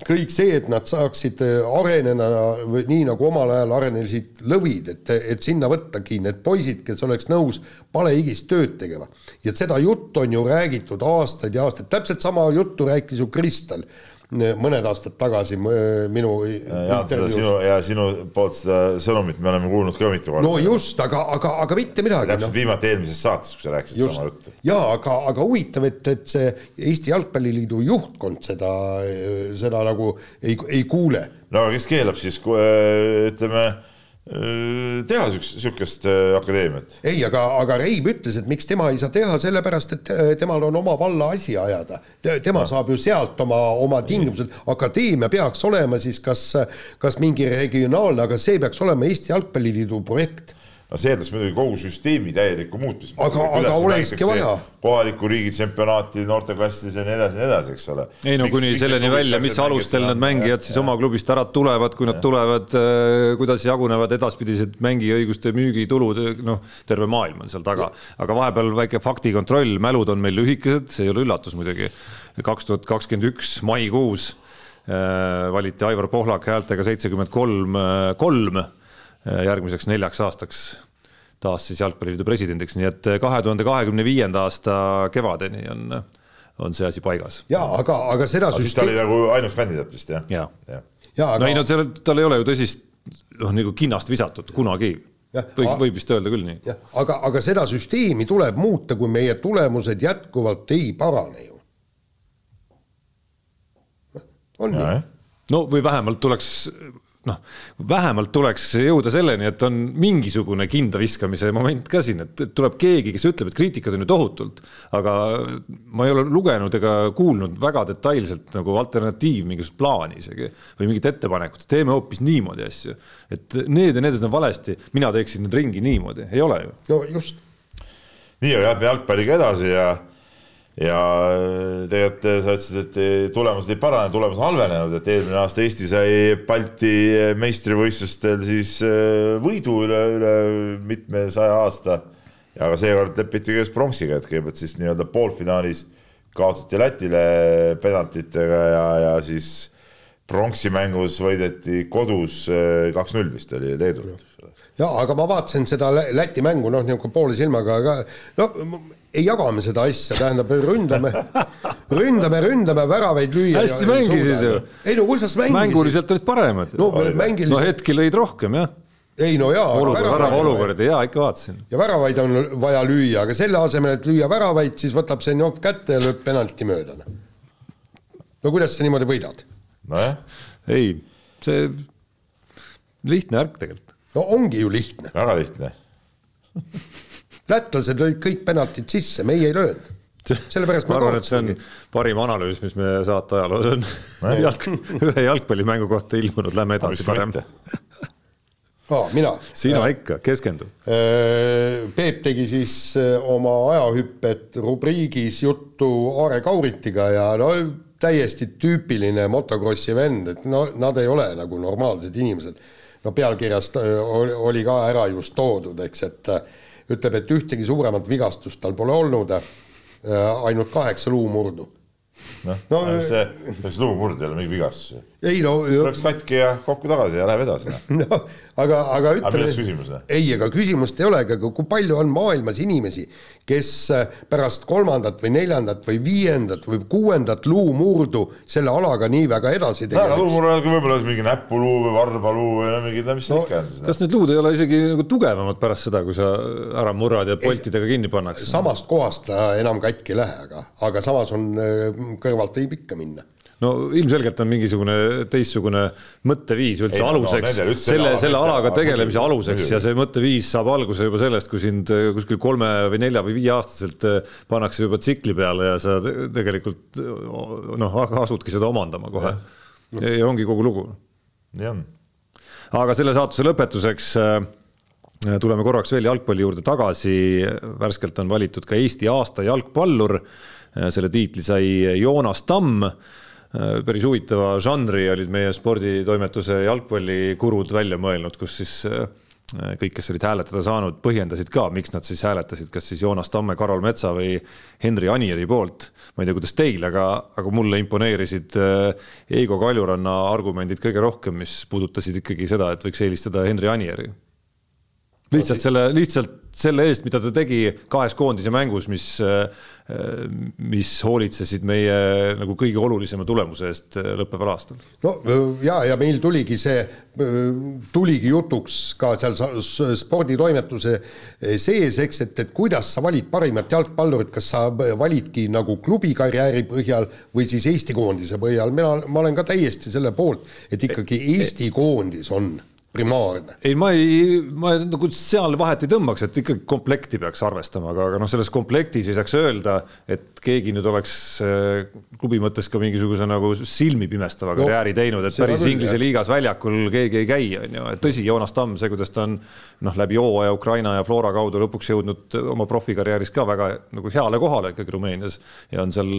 kõik see, et nad saaksid areneda nii, nagu omal ajal arenesid lõvid, et, et sinna võttagi need poisid, kes oleks nõus palehigis tööd tegema. ja seda juttu on ju räägitud aastaid ja aastaid, täpselt sama juttu rääkis ju Kristal mõned aastad tagasi minu Jaan, seda sinu ja sinu poolt seda sõnumit me oleme kuulnud ka mitu korda. no just, aga, aga, aga mitte midagi. täpselt no. viimati eelmises saates, kui sa rääkisid just. sama juttu. ja aga, aga huvitav, et, et see Eesti Jalgpalliliidu juhtkond seda, seda nagu ei, ei kuule. no aga kes keelab siis, ütleme teha sihukest akadeemiat. ei, aga, aga Reib ütles, et miks tema ei saa teha, sellepärast et temal on oma valla asi ajada. tema no. saab ju sealt oma, oma tingimused, akadeemia peaks olema siis kas, kas mingi regionaalne, aga see peaks olema Eesti Jalgpalliliidu projekt no see eeldas muidugi kogu süsteemi täielikku muutmist. aga, aga olekski vaja. kohaliku riigi tsempionaati noorteklassides ja nii edasi ja nii edasi, eks ole. ei no miks, kuni miks selleni välja, mis alustel need mängijad siis oma klubist ära tulevad, kui nad tulevad, äh, kuidas jagunevad edaspidised mängiõiguste müügitulud, noh, terve maailm on seal taga. aga vahepeal väike faktikontroll, mälud on meil lühikesed, see ei ole üllatus muidugi. kaks tuhat kakskümmend üks maikuus äh, valiti Aivar Pohlak häältega seitsekümmend kolm, äh, kolm järgmiseks neljaks aastaks taas siis Jalgpalliliidu presidendiks, nii et kahe tuhande kahekümne viienda aasta kevadeni on, on see asi paigas. ja aga, aga seda aga süsteem. ta oli nagu ainus kandidaat vist jah? ja, ja. ja, aga... no ei no seal, tal ei ole ju tõsist noh, nagu kinnast visatud kunagi. võib, võib vist öelda küll nii. aga, aga seda süsteemi tuleb muuta, kui meie tulemused jätkuvalt ei parane ju. on ja, nii? no või vähemalt tuleks noh, vähemalt tuleks jõuda selleni, et on mingisugune kindaviskamise moment ka siin, et tuleb keegi, kes ütleb, et kriitikat on ju tohutult, aga ma ei ole lugenud ega kuulnud väga detailselt nagu alternatiiv mingisugust plaani isegi või mingit ettepanekut, teeme hoopis niimoodi asju. et need ja need on valesti, mina teeksin nüüd ringi niimoodi, ei ole ju. no just. nii, aga lähme jalgpalliga edasi ja ja tegelikult sa ütlesid, et tulemused ei parane, tulemused on halvenenud, et eelmine aasta Eesti sai Balti meistrivõistlustel siis äh, võidu üle, üle mitmesaja aasta. aga seekord lepiti käes pronksiga, et kõigepealt siis nii-öelda poolfinaalis kaotati Lätile penaltitega ja, ja siis pronksimängus võideti kodus äh, kaks-null vist oli Leedut. ja aga ma vaatasin seda Läti mängu noh, niisugune poole silmaga ka, no ei jaga me seda asja, tähendab, ründame, ründame, ründame, väravaid lüüa. hästi mängisid ju. ei no kuidas mängisid? mänguliselt olid paremad. no mängiliselt. no hetki lõid rohkem jah. ei no jaa. värava olukordi jaa, ikka vaatasin. ja väravaid on vaja lüüa, aga selle asemel, et lüüa väravaid, siis võtab Zenjov kätte ja lööb penalti mööda. no kuidas sa niimoodi võidad? nojah. ei, see lihtne värk tegelikult. no ongi ju lihtne. väga lihtne lätlased lõid kõik penaltid sisse, meie ei löönud. sellepärast ma arvan, et see on parim analüüs, mis meie saate ajaloos on jalg, ühe jalgpallimängu kohta ilmunud, lähme edasi parem. aa, mina? sina ja. ikka, keskendu. Äh, Peep tegi siis äh, oma ajahüpped rubriigis juttu Aare Kauritiga ja no täiesti tüüpiline motokrossi vend, et no nad ei ole nagu normaalsed inimesed. no pealkirjast äh, oli ka ära just toodud, eks, et ütleb, et ühtegi suuremat vigastust tal pole olnud, äh, ainult kaheksa luumurdu. noh no, no, see, see luumurd ei ole mingi vigastus ju. Ei no. oleks katki ja kokku tagasi ja läheb edasi. no aga, aga ütleme. ei, aga küsimust ei olegi, aga kui palju on maailmas inimesi, kes äh, pärast kolmandat või neljandat või viiendat või kuuendat luumurdu selle alaga nii väga edasi tegelevad. luumurd on võib-olla mingi näpuluu või varbaluu või no mingi, mis no, ikka on siis. kas need luud ei ole isegi nagu tugevamad pärast seda, kui sa ära murrad ja poltidega kinni pannakse? samast kohast ta enam katki ei lähe, aga, aga samas on äh, kõrvalt võib ikka minna no ilmselgelt on mingisugune teistsugune mõtteviis üldse ei, aluseks no, selle, selle alaga tegelemise aluseks ja see mõtteviis saab alguse juba sellest, kui sind äh, kuskil kolme või nelja või viieaastaselt äh, pannakse juba tsikli peale ja sa tegelikult äh, noh, asudki seda omandama kohe. ja ongi kogu lugu. aga selle saatuse lõpetuseks tuleme korraks veel jalgpalli juurde tagasi, värskelt on valitud ka Eesti aasta jalgpallur. selle tiitli sai Joonas Tamm päris huvitava žanri olid meie sporditoimetuse jalgpallikurud välja mõelnud, kus siis äh, kõik, kes olid hääletada saanud, põhjendasid ka, miks nad siis hääletasid, kas siis Joonas Tamme, Karol Metsa või Henri Anieri poolt. ma ei tea, kuidas teil, aga, aga mulle imponeerisid Eigo äh, Kaljuranna argumendid kõige rohkem, mis puudutasid ikkagi seda, et võiks eelistada Henri Anieri. lihtsalt selle, lihtsalt selle eest, mida ta tegi kahes koondise mängus, mis, mis hoolitsesid meie nagu kõige olulisema tulemuse eest lõppeval aastal. no ja, ja meil tuligi see, tuligi jutuks ka seal sporditoimetuse sees, eks, et, et kuidas sa valid parimat jalgpallurit, kas sa validki nagu klubi karjääri põhjal või siis Eesti koondise põhjal, mina, ma olen ka täiesti selle poolt, et ikkagi Eesti koondis on primaarne. ei, ma ei, ma nagu seal vahet ei tõmbaks, et ikkagi komplekti peaks arvestama, aga, aga noh, selles komplektis ei saaks öelda, et keegi nüüd oleks äh, klubi mõttes ka mingisuguse nagu silmipimestava karjääri no, teinud, et päris Inglise liigas väljakul keegi ei käi, on ju, et tõsi, Joonas Tamm, see, kuidas ta on noh, läbi hooaja Ukraina ja Flora kaudu lõpuks jõudnud oma profikarjääris ka väga nagu heale kohale ikkagi Rumeenias ja on seal,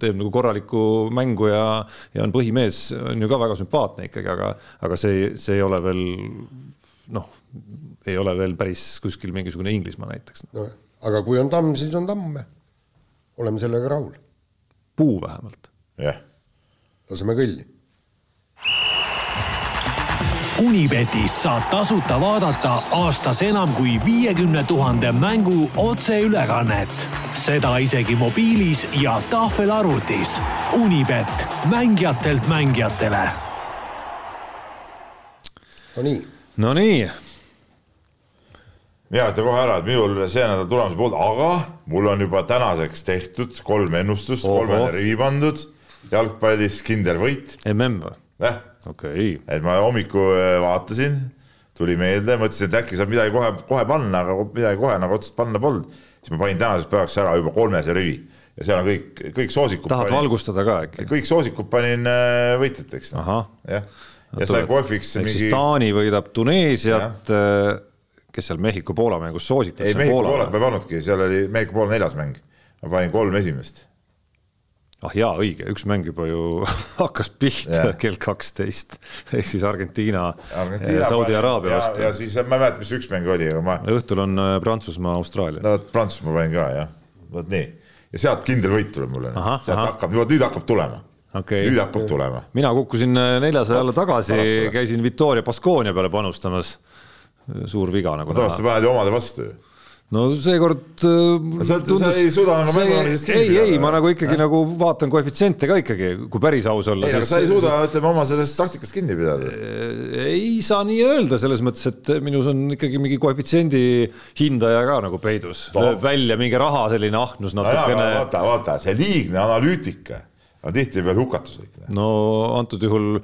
teeb nagu korralikku mängu ja, ja on põhimees, on ju ka väga sümpaatne ikkagi, aga, aga see, see ei ole veel noh, ei ole veel päris kuskil mingisugune Inglismaa näiteks no,. aga kui on tamm, siis on tamm. oleme sellega rahul. puu vähemalt. jah yeah.. laseme kõlli. Unibetis saab tasuta vaadata aastas enam kui viiekümne tuhande mängu otseülekannet. seda isegi mobiilis ja tahvelarvutis. Unibet, mängijatelt mängijatele Nonii. Nonii. mina ütlen kohe ära, et minul see nädal tulemuse poolt, aga mul on juba tänaseks tehtud kolm ennustust, kolmele rivi pandud, jalgpallis kindel võit. mm või? jah. okei okay.. et ma hommikul äh, vaatasin, tuli meelde, mõtlesin, et äkki saab midagi kohe, kohe panna, aga midagi kohe nagu otsast panna polnud. siis ma panin tänaseks päevaks ära juba kolmese rivi ja seal on kõik, kõik soosikud. tahad panin, valgustada ka äkki? kõik soosikud panin äh, võitjateks no.. jah ja sai kohviks mingi. siis Taani võidab Tuneesiat, äh, kes seal Mehhiko-Poola mängus soosikud. ei, Mehhiko-Poolat ma ei pannudki, seal oli Mehhiko-Poola neljas mäng. ma panin kolm esimest. ah jaa, õige, üks mäng juba ju hakkas pihta ja. kell kaksteist ehk siis Argentiina, Argentiina Saudi Araabia vastu. ja siis ma ei mäleta, mis üks mäng oli, aga ma. õhtul on äh, Prantsusmaa, Austraalia. no Prantsusmaa panin ka jah, vot nii ja sealt kindel võit tuleb mulle, sealt aha. hakkab, nüüd hakkab tulema okay.. nüüd hakkab tulema. mina kukkusin äh, neljasaja alla tagasi, käisin Victoria Baskonia peale panustamas. suur viga nagu. tavaliselt sa paned ju omade vastu ju no seekord äh, sa, tundus, sa ei suuda nagu mänguajalisest kinni pidada. ei, ei, ma nagu ikkagi ja. nagu vaatan koefitsiente ka ikkagi, kui päris aus olla. ei, aga sa ei suuda, ütleme oma sellest taktikast kinni pidada. ei saa nii öelda, selles mõttes, et minus on ikkagi mingi koefitsiendi hindaja ka nagu peidus no., lööb välja mingi raha selline ahnus natukene. vaata, vaata, see liigne analüütika on tihtipeale hukatuslik. no antud juhul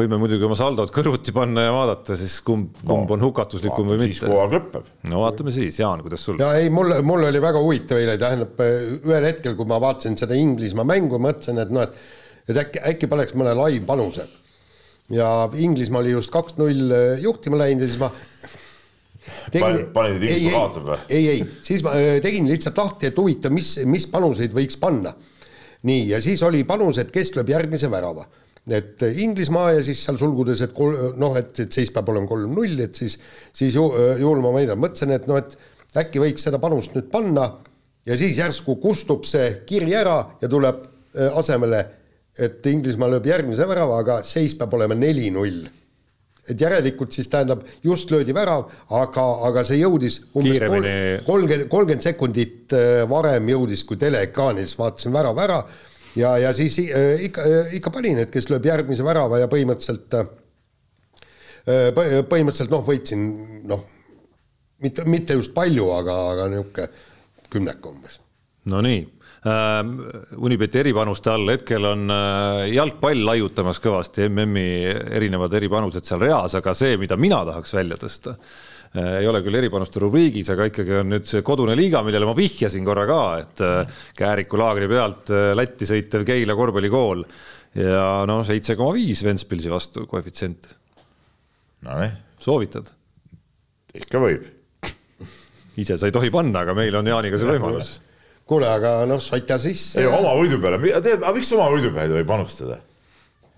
võime muidugi oma saldod kõrvuti panna ja vaadata siis kumb, kumb no, on hukatuslikum või mitte. siis kui hooaeg lõpeb. no vaatame siis, Jaan, kuidas sul? ja ei, mul, mul oli väga huvitav eile, tähendab ühel hetkel, kui ma vaatasin seda Inglismaa mängu, mõtlesin, et noh, et et äkki, äkki paneks mõne live-panuse. ja Inglismaa oli just kaks-null juhtima läinud ja siis ma tegin, panid Inglismaa kaotab või? ei, ei, siis ma äh, tegin lihtsalt lahti, et huvitav, mis, mis panuseid võiks panna nii, ja siis oli panus, et kes lööb järgmise värava. et Inglismaa ja siis seal sulgudes, et kol-, noh, et, et seis peab olema kolm-null, et siis, siis ju, juhul ma mõtlen, mõtlesin, et noh, et äkki võiks seda panust nüüd panna ja siis järsku kustub see kiri ära ja tuleb äh, asemele, et Inglismaa lööb järgmise värava, aga seis peab olema neli-null et järelikult siis tähendab, just löödi värav, aga, aga see jõudis umbes kolmkümmend, kolmkümmend sekundit äh, varem jõudis, kui teleekraanis vaatasin värav ära ja, ja siis äh, ikka, äh, ikka panin, et kes lööb järgmise värava ja põhimõtteliselt põhimõtteliselt noh, võitsin noh, mitte, mitte just palju, aga, aga niisugune kümnek umbes. Nonii Unibeti eripanuste all hetkel on äh, jalgpall laiutamas kõvasti, MM-i erinevad eripanused seal reas, aga see, mida mina tahaks välja tõsta, äh, ei ole küll eripanuste rubriigis, aga ikkagi on nüüd see kodune liiga, millele ma vihjasin korra ka, et Kääriku laagri pealt Lätti sõitev Keila korvpallikool ja noh, seitse koma viis Ventspilsi vastu koefitsient. Nonii. soovitad? ikka võib ise sa ei tohi panna, aga meil on Jaaniga see võimalus kuule, aga noh, sotja sisse. ei, oma võidu peale, tead, aga miks oma võidu peale ei tohi panustada?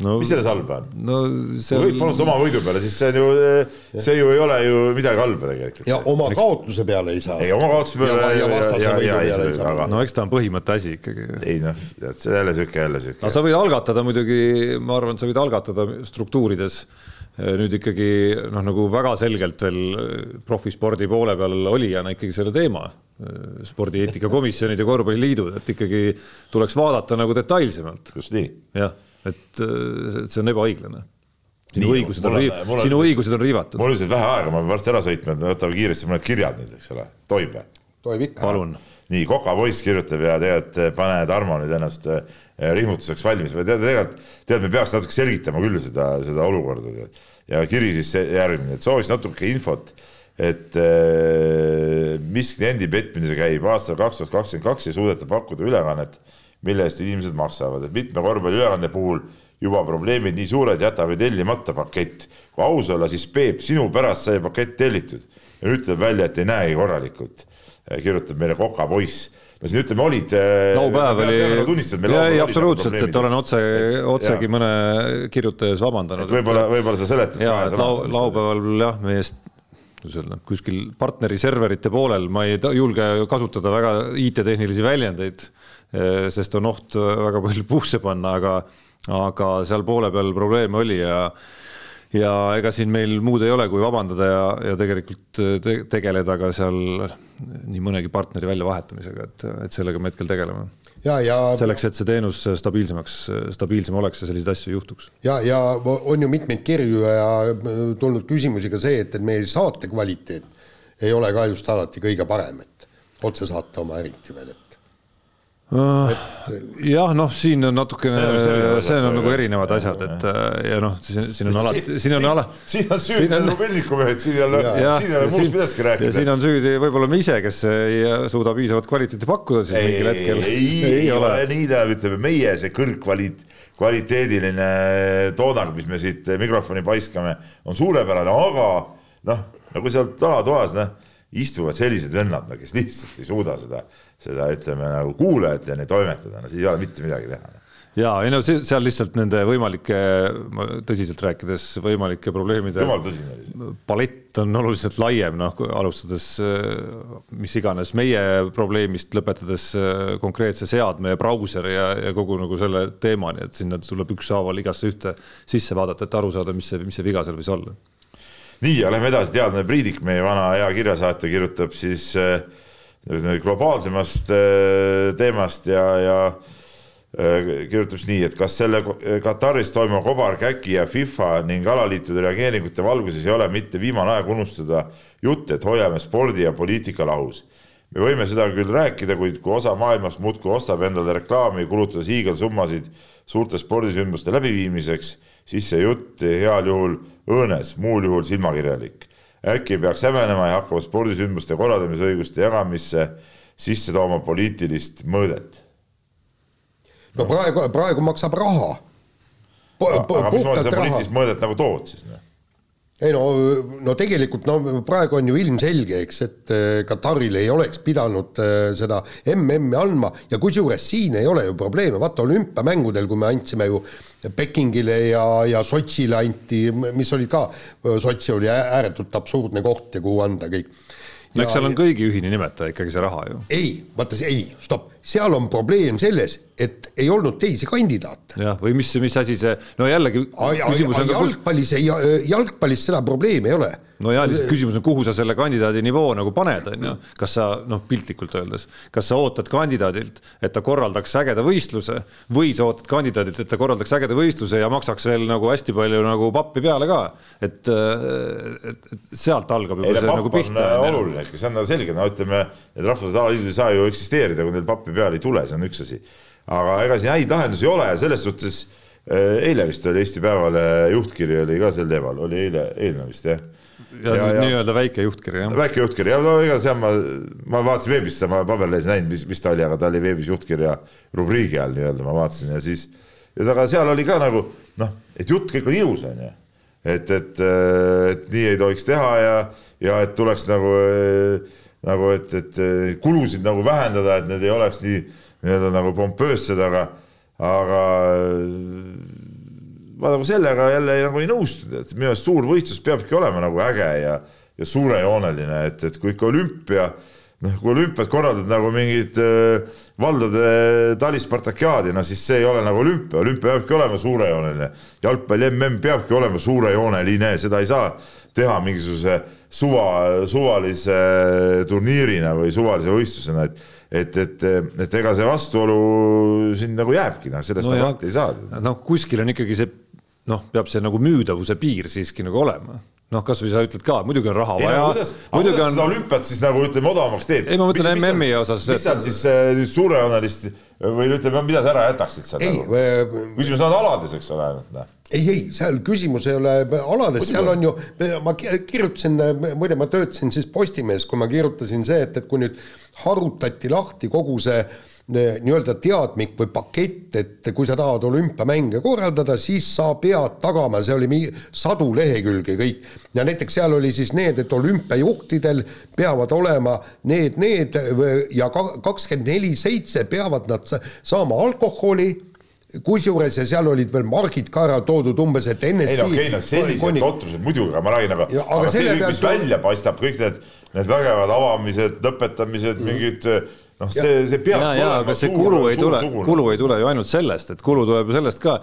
No, mis selles halba on no,? See... kui võid panustada oma võidu peale, siis see on ju, see ju ei ole ju midagi halba tegelikult. ja oma kaotuse peale ei saa. ei, oma kaotuse peale. ja, ja vastase võidu peale ei saa. no eks ta on põhimõtte asi ikkagi. ei noh, jälle sihuke, jälle sihuke. aga sa võid algatada muidugi, ma arvan, sa võid algatada struktuurides nüüd ikkagi noh, nagu väga selgelt veel profispordi poole peal olijana ikkagi selle teema. spordieetika komisjonid ja korvpalliliidud, et ikkagi tuleks vaadata nagu detailsemalt. just nii. jah, et, et see on ebaõiglane sinu nii, õigused on, on, sinu õigused on riivatud. mul on lihtsalt vähe aega, ma pean varsti ära sõitma, et me võtame kiiresti mõned kirjad nüüd, eks ole, tohib või? tohib ikka. palun. Nii, Koka poiss kirjutab ja tegelikult pane Tarmo nüüd ennast rihmutuseks valmis või tead, tegelikult, tead, me peaks natuke selgitama küll seda, seda olukorda. ja kiri siis järgmine, et sooviks natuke infot, et äh, mis kliendi petmise käib aastal kaks tuhat kakskümmend kaks ei suudeta pakkuda ülekannet, mille eest inimesed maksavad, et mitme korvpalliülekande puhul juba probleemid nii suured, jäta või tellimata pakett. kui aus olla, siis Peep, sinu pärast sai pakett tellitud ja nüüd tuleb välja, et ei näegi korralikult. Kirjutab meile Koka poiss no siin ütleme, olid. Äh, laupäev oli. ei, absoluutselt, et olen otse, otsegi ja. mõne kirjutaja ees vabandanud. võib-olla, võib-olla sa seletad. ja, et lau, laupäeval jah, meie eest kuidas öelda, kuskil partneri serverite poolel ma ei julge kasutada väga IT-tehnilisi väljendeid, eh, sest on oht väga palju puusse panna, aga, aga seal poole peal probleeme oli ja ja ega siin meil muud ei ole, kui vabandada ja, ja tegelikult te tegeleda ka seal nii mõnegi partneri väljavahetamisega, et, et sellega me hetkel tegeleme. ja, ja selleks, et see teenus stabiilsemaks, stabiilsem oleks ja selliseid asju juhtuks. ja, ja on ju mitmeid kirju ja tulnud küsimusi ka see, et, et meie saate kvaliteet ei ole ka just alati kõige parem, et otsesaate oma eriti veel, et jah, noh, siin on natukene, see on nagu erinevad asjad, et ja noh, siin on alati, siin on ala-. siin on süüdi Rubenniku mehed, siin ei ole, siin ei ole muust millestki rääkida. siin on süüdi võib-olla me ise, kes ei suuda piisavat kvaliteeti pakkuda siis mingil hetkel. ei, ei ole nii, tähendab, ütleme meie see kõrgkvalit-, kvaliteediline toodang, mis me siit mikrofoni paiskame, on suurepärane, aga noh, nagu seal tagatoas, noh, istuvad sellised vennad, kes lihtsalt ei suuda seda seda ütleme nagu kuulajateni toimetada, no siis ei ole mitte midagi teha. Ja ei no see seal lihtsalt nende võimalike, tõsiselt rääkides, võimalike probleemide palett on oluliselt laiem, noh alustades mis iganes meie probleemist, lõpetades konkreetse seadme ja brauseri ja, ja kogu nagu selle teemani, et sinna tuleb ükshaaval igasse ühte sisse vaadata, et aru saada, mis see, mis see viga seal võis olla. nii, ja lähme edasi, teadlane Priidik, meie vana hea kirjasaatja, kirjutab siis äh, globaalsemast äh, teemast ja, ja äh, kirjutab siis nii, et kas selle Kataris toimuva kobarkäki ja FIFA ning alaliitude reageeringute valguses ei ole mitte viimane aeg unustada jutt, et hoiame spordi ja poliitika lahus. me võime seda küll rääkida, kuid kui osa maailmast muudkui ostab endale reklaami, kulutades hiigelsummasid suurte spordisündmuste läbiviimiseks, siis see jutt heal juhul õõnes, muul juhul silmakirjalik äkki peaks häbenema ja hakkama spordisündmuste korraldamisõiguste jagamisse sisse tooma poliitilist mõõdet? no praegu, praegu maksab raha. aga mismoodi seda poliitilist mõõdet nagu tood siis? Ei no, no tegelikult no praegu on ju ilmselge, eks, et äh, Kataril ei oleks pidanud äh, seda MM-i andma ja kusjuures siin ei ole ju probleeme, vaata olümpiamängudel, kui me andsime ju Pekingile ja, ja Sotšile anti, mis oli ka, Sotši oli ääretult absurdne koht ja kuhu anda kõik. No eks seal on kõigi ühine nimetaja ikkagi see raha ju. ei, vaata see, ei, stopp, seal on probleem selles, et ei olnud teisi kandidaate. jah, või mis, mis asi see, no jällegi. jalgpallis, jalgpallis seda probleemi ei ole no ja lihtsalt küsimus on, kuhu sa selle kandidaadi nivoo nagu paned, on ju. kas sa noh, piltlikult öeldes, kas sa ootad kandidaadilt, et ta korraldaks ägeda võistluse või sa ootad kandidaadilt, et ta korraldaks ägeda võistluse ja maksaks veel nagu hästi palju nagu pappi peale ka. et, et, et sealt algab juba see nagu pihta. oluline, see on selge, no ütleme, need rahvusvahelised alaliidud ei saa ju eksisteerida, kui neil pappi peale ei tule, see on üks asi. aga ega siin häid lahendusi ei ole ja selles suhtes eh, eile vist oli Eesti Päevalehe juhtkiri oli ka sel teemal, oli eile, eilne vist jah ja, ja nii-öelda väike juhtkiri, jah? väike juhtkiri ja no ega seal ma, ma vaatasin veebist, ma paberlehes näinud, mis, mis ta oli, aga ta oli veebis juhtkirja rubriigi all nii-öelda, ma vaatasin ja siis, ja aga seal oli ka nagu noh, et jutt kõik on ilus, on ju. et, et, et nii ei tohiks teha ja, ja et tuleks nagu, nagu, et, et kulusid nagu vähendada, et need ei oleks nii nii-öelda nagu pompöössed, aga, aga ma nagu sellega jälle nagu ei nõustunud, et minu arust suur võistlus peabki olema nagu äge ja, ja suurejooneline, et, et kui ikka olümpia noh, kui olümpiat korraldad nagu mingit äh, valdade talispartakiaadi, no siis see ei ole nagu olümpia, olümpia peabki olema suurejooneline. jalgpalli mm peabki olema suurejooneline, seda ei saa teha mingisuguse suva, suvalise turniirina või suvalise võistlusena, et et, et, et ega see vastuolu siin nagu jääbki, noh, sellest no lahti ei saa. noh, kuskil on ikkagi see noh, peab see nagu müüdavuse piir siiski nagu olema noh, kasvõi sa ütled ka, muidugi on raha vaja. kuidas, kuidas on... seda olümpiat siis nagu ütleme odavamaks teed? ei, ma mõtlen MM-i osas. mis seal siis äh, suurejoonelist või ütleme, mida sa ära jätaksid seal? Nagu? küsimus on alades, eks ole, ainult noh ei, ei, seal küsimus ei ole alades, seal on ju, ma kirjutasin, muide, ma töötasin siis Postimehes, kui ma kirjutasin see, et, et kui nüüd harutati lahti kogu see äh, nii-öelda teadmik või pakett, et kui sa tahad olümpiamänge korraldada, siis sa pead tagama, see oli sadu lehekülge kõik. ja näiteks seal oli siis need, et olümpiajuhtidel peavad olema need, need ja kakskümmend neli seitse peavad nad saama alkoholi kusjuures ja seal olid veel margid ka ära toodud umbes, et NSC ei no okei okay,, no sellised totrused muidugi, aga ma räägin, aga, aga, aga see, mis välja paistab, kõik need, need vägevad avamised, lõpetamised mm., mingid noh, see, see peab ja, olema aga see kulu ei tule, kulu ei tule ju ainult sellest, et kulu tuleb ju sellest ka,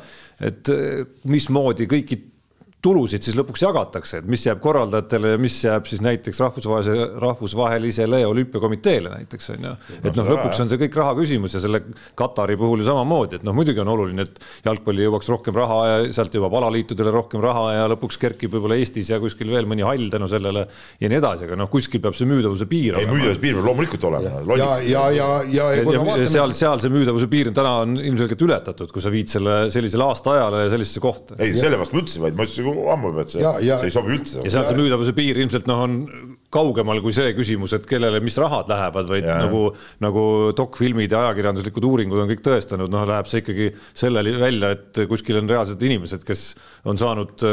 et eh, mismoodi kõiki tulusid siis lõpuks jagatakse, et mis jääb korraldajatele ja mis jääb siis näiteks rahvusvahelise, rahvusvahelisele olümpiakomiteele näiteks on ju. et noh, lõpuks on see kõik raha küsimus ja selle Katari puhul ju samamoodi, et noh, muidugi on oluline, et jalgpalli jõuaks rohkem raha ja sealt jõuab alaliitudele rohkem raha ja lõpuks kerkib võib-olla Eestis ja kuskil veel mõni hall tänu sellele ja nii edasi, aga noh, kuskil peab see müüdavuse piir olema. ei, müüdavuse piir peab loomulikult olema. ja, ja, ja, ja, ja, ja, ja seal, seal see müüdavuse piir täna on ilmselgelt ületatud, kui sa viid selle sellisele aastaajale ja sellisesse kohta. ei, selle vastu ma ütlesin, vaid ma ütlesin ammu juba, et see, see ei sobi üldse. ja sealt see müüdavuse piir ilmselt noh, on kaugemal kui see küsimus, et kellele, mis rahad lähevad, vaid ja. nagu, nagu dokfilmid ja ajakirjanduslikud uuringud on kõik tõestanud, noh, läheb see ikkagi selleni välja, et kuskil on reaalsed inimesed, kes on saanud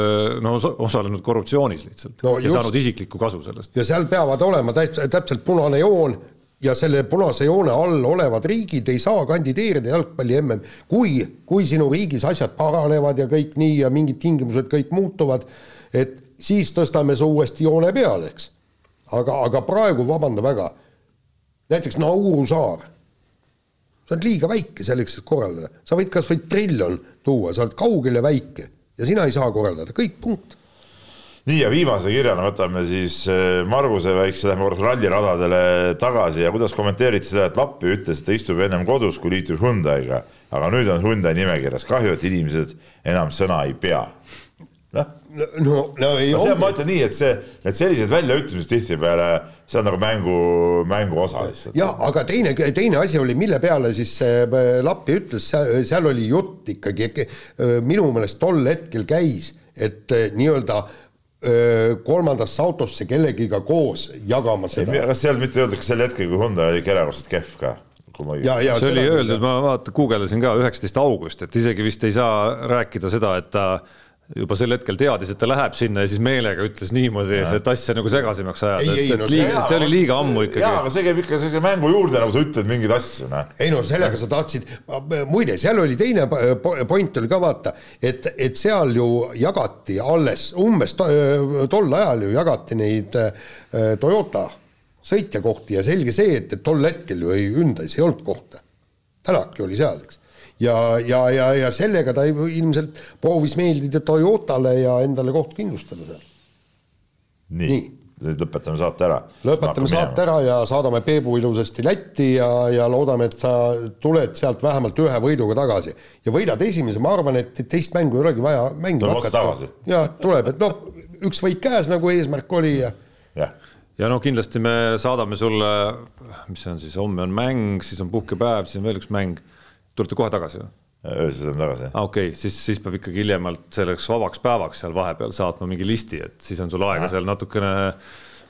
noh, osalenud korruptsioonis lihtsalt no, ja just. saanud isiklikku kasu sellest. ja seal peavad olema täitsa täpselt punane joon ja selle punase joone all olevad riigid ei saa kandideerida jalgpalli mm. kui, kui sinu riigis asjad paranevad ja kõik nii ja mingid tingimused kõik muutuvad, et siis tõstame su uuesti joone peale, eks. aga, aga praegu, vabanda väga, näiteks Nauru saar, sa oled liiga väike selleks, et korraldada, sa võid kas või triljon tuua, sa oled kaugel ja väike. Ja sina ei saa korraldada, kõik, punkt nii ja viimase kirjana võtame siis eh, Marguse väikse, lähme korraks ralliradadele tagasi ja kuidas kommenteerite seda, et Lappi ütles, et ta istub ennem kodus, kui liitub Hyundai'ga, aga nüüd on Hyundai nimekirjas, kahju, et inimesed enam sõna ei pea. noh no, no, no ei no, see, ma ütlen nii, et see, et sellised väljaütlemised tihtipeale, see on nagu mängu, mängu osa lihtsalt. ja aga teine, teine asi oli, mille peale siis äh, Lappi ütles, seal oli jutt ikkagi, äh, minu meelest tol hetkel käis, et äh, nii-öelda kolmandasse autosse kellegiga koos jagama seda. kas seal mitte öeldud ka sel hetkel, kui Honda oli erakordselt kehv ka? ja, ja see oli öeldud, ma vaata, guugeldasin ka üheksateist august, et isegi vist ei saa rääkida seda, et ta äh, juba sel hetkel teadis, et ta läheb sinna ja siis meelega ütles niimoodi, et asja nagu segasemaks ajada, et, et no, liiga, see oli liiga ammu ikkagi. jaa, aga see käib ikka sellise mängu juurde, nagu sa ütled mingeid asju, noh. ei no sellega sa tahtsid, muide, seal oli teine point oli ka vaata, et, et seal ju jagati alles umbes to, tol ajal ju jagati neid äh, Toyota sõitjakohti ja selge see, et, et tol hetkel ju ei Hyundai's ei olnud kohta. Tänaki oli seal, eks ja, ja, ja, ja sellega ta ilmselt proovis meeldida Toyotale ja endale koht kindlustada seal. nii, nii., lõpetame saate ära. lõpetame saate ära ja saadame Peebu ilusasti Lätti ja, ja loodame, et sa tuled sealt vähemalt ühe võiduga tagasi. ja võidad esimese, ma arvan, et teist mängu ei olegi vaja mängima hakata. ja tuleb, et noh, üks võit käes, nagu eesmärk oli ja. jah ja no kindlasti me saadame sulle, mis see on siis, homme on mäng, siis on puhkepäev, siis on veel üks mäng tulete kohe tagasi või? öösel tuleme tagasi. ah, okei okay., siis, siis peab ikkagi hiljemalt selleks vabaks päevaks seal vahepeal saatma mingi listi, et siis on sul aega seal natukene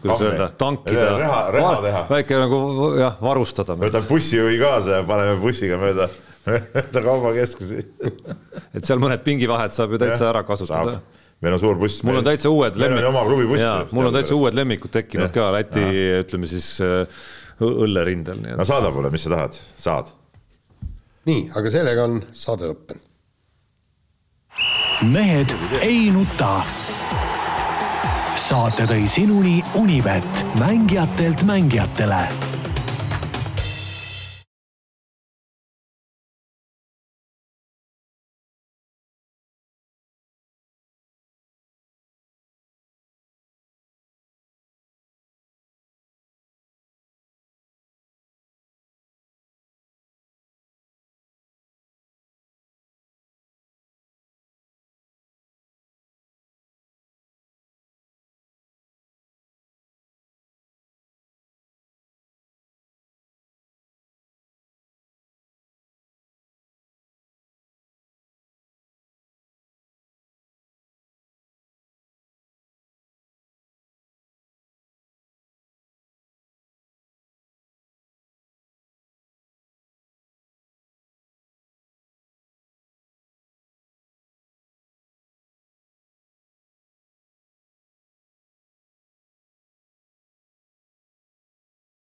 kuidas öelda, tankida. reha, reha teha. väike nagu jah, varustada. võtame bussijuhi kaasa ja paneme bussiga mööda, mööda kaubakeskusi et seal mõned pingivahed saab ju täitsa ära kasutada. meil on suur buss. mul on täitsa uued lemmik. meil on oma klubibuss. mul on täitsa uued lemmikud tekkinud ka Läti, ütleme siis äh, õllerindel. no saada mulle, mis sa tahad, saad nii, aga sellega on saade lõppenud. mehed ei nuta. saate tõi sinuni Unibet, mängijatelt mängijatele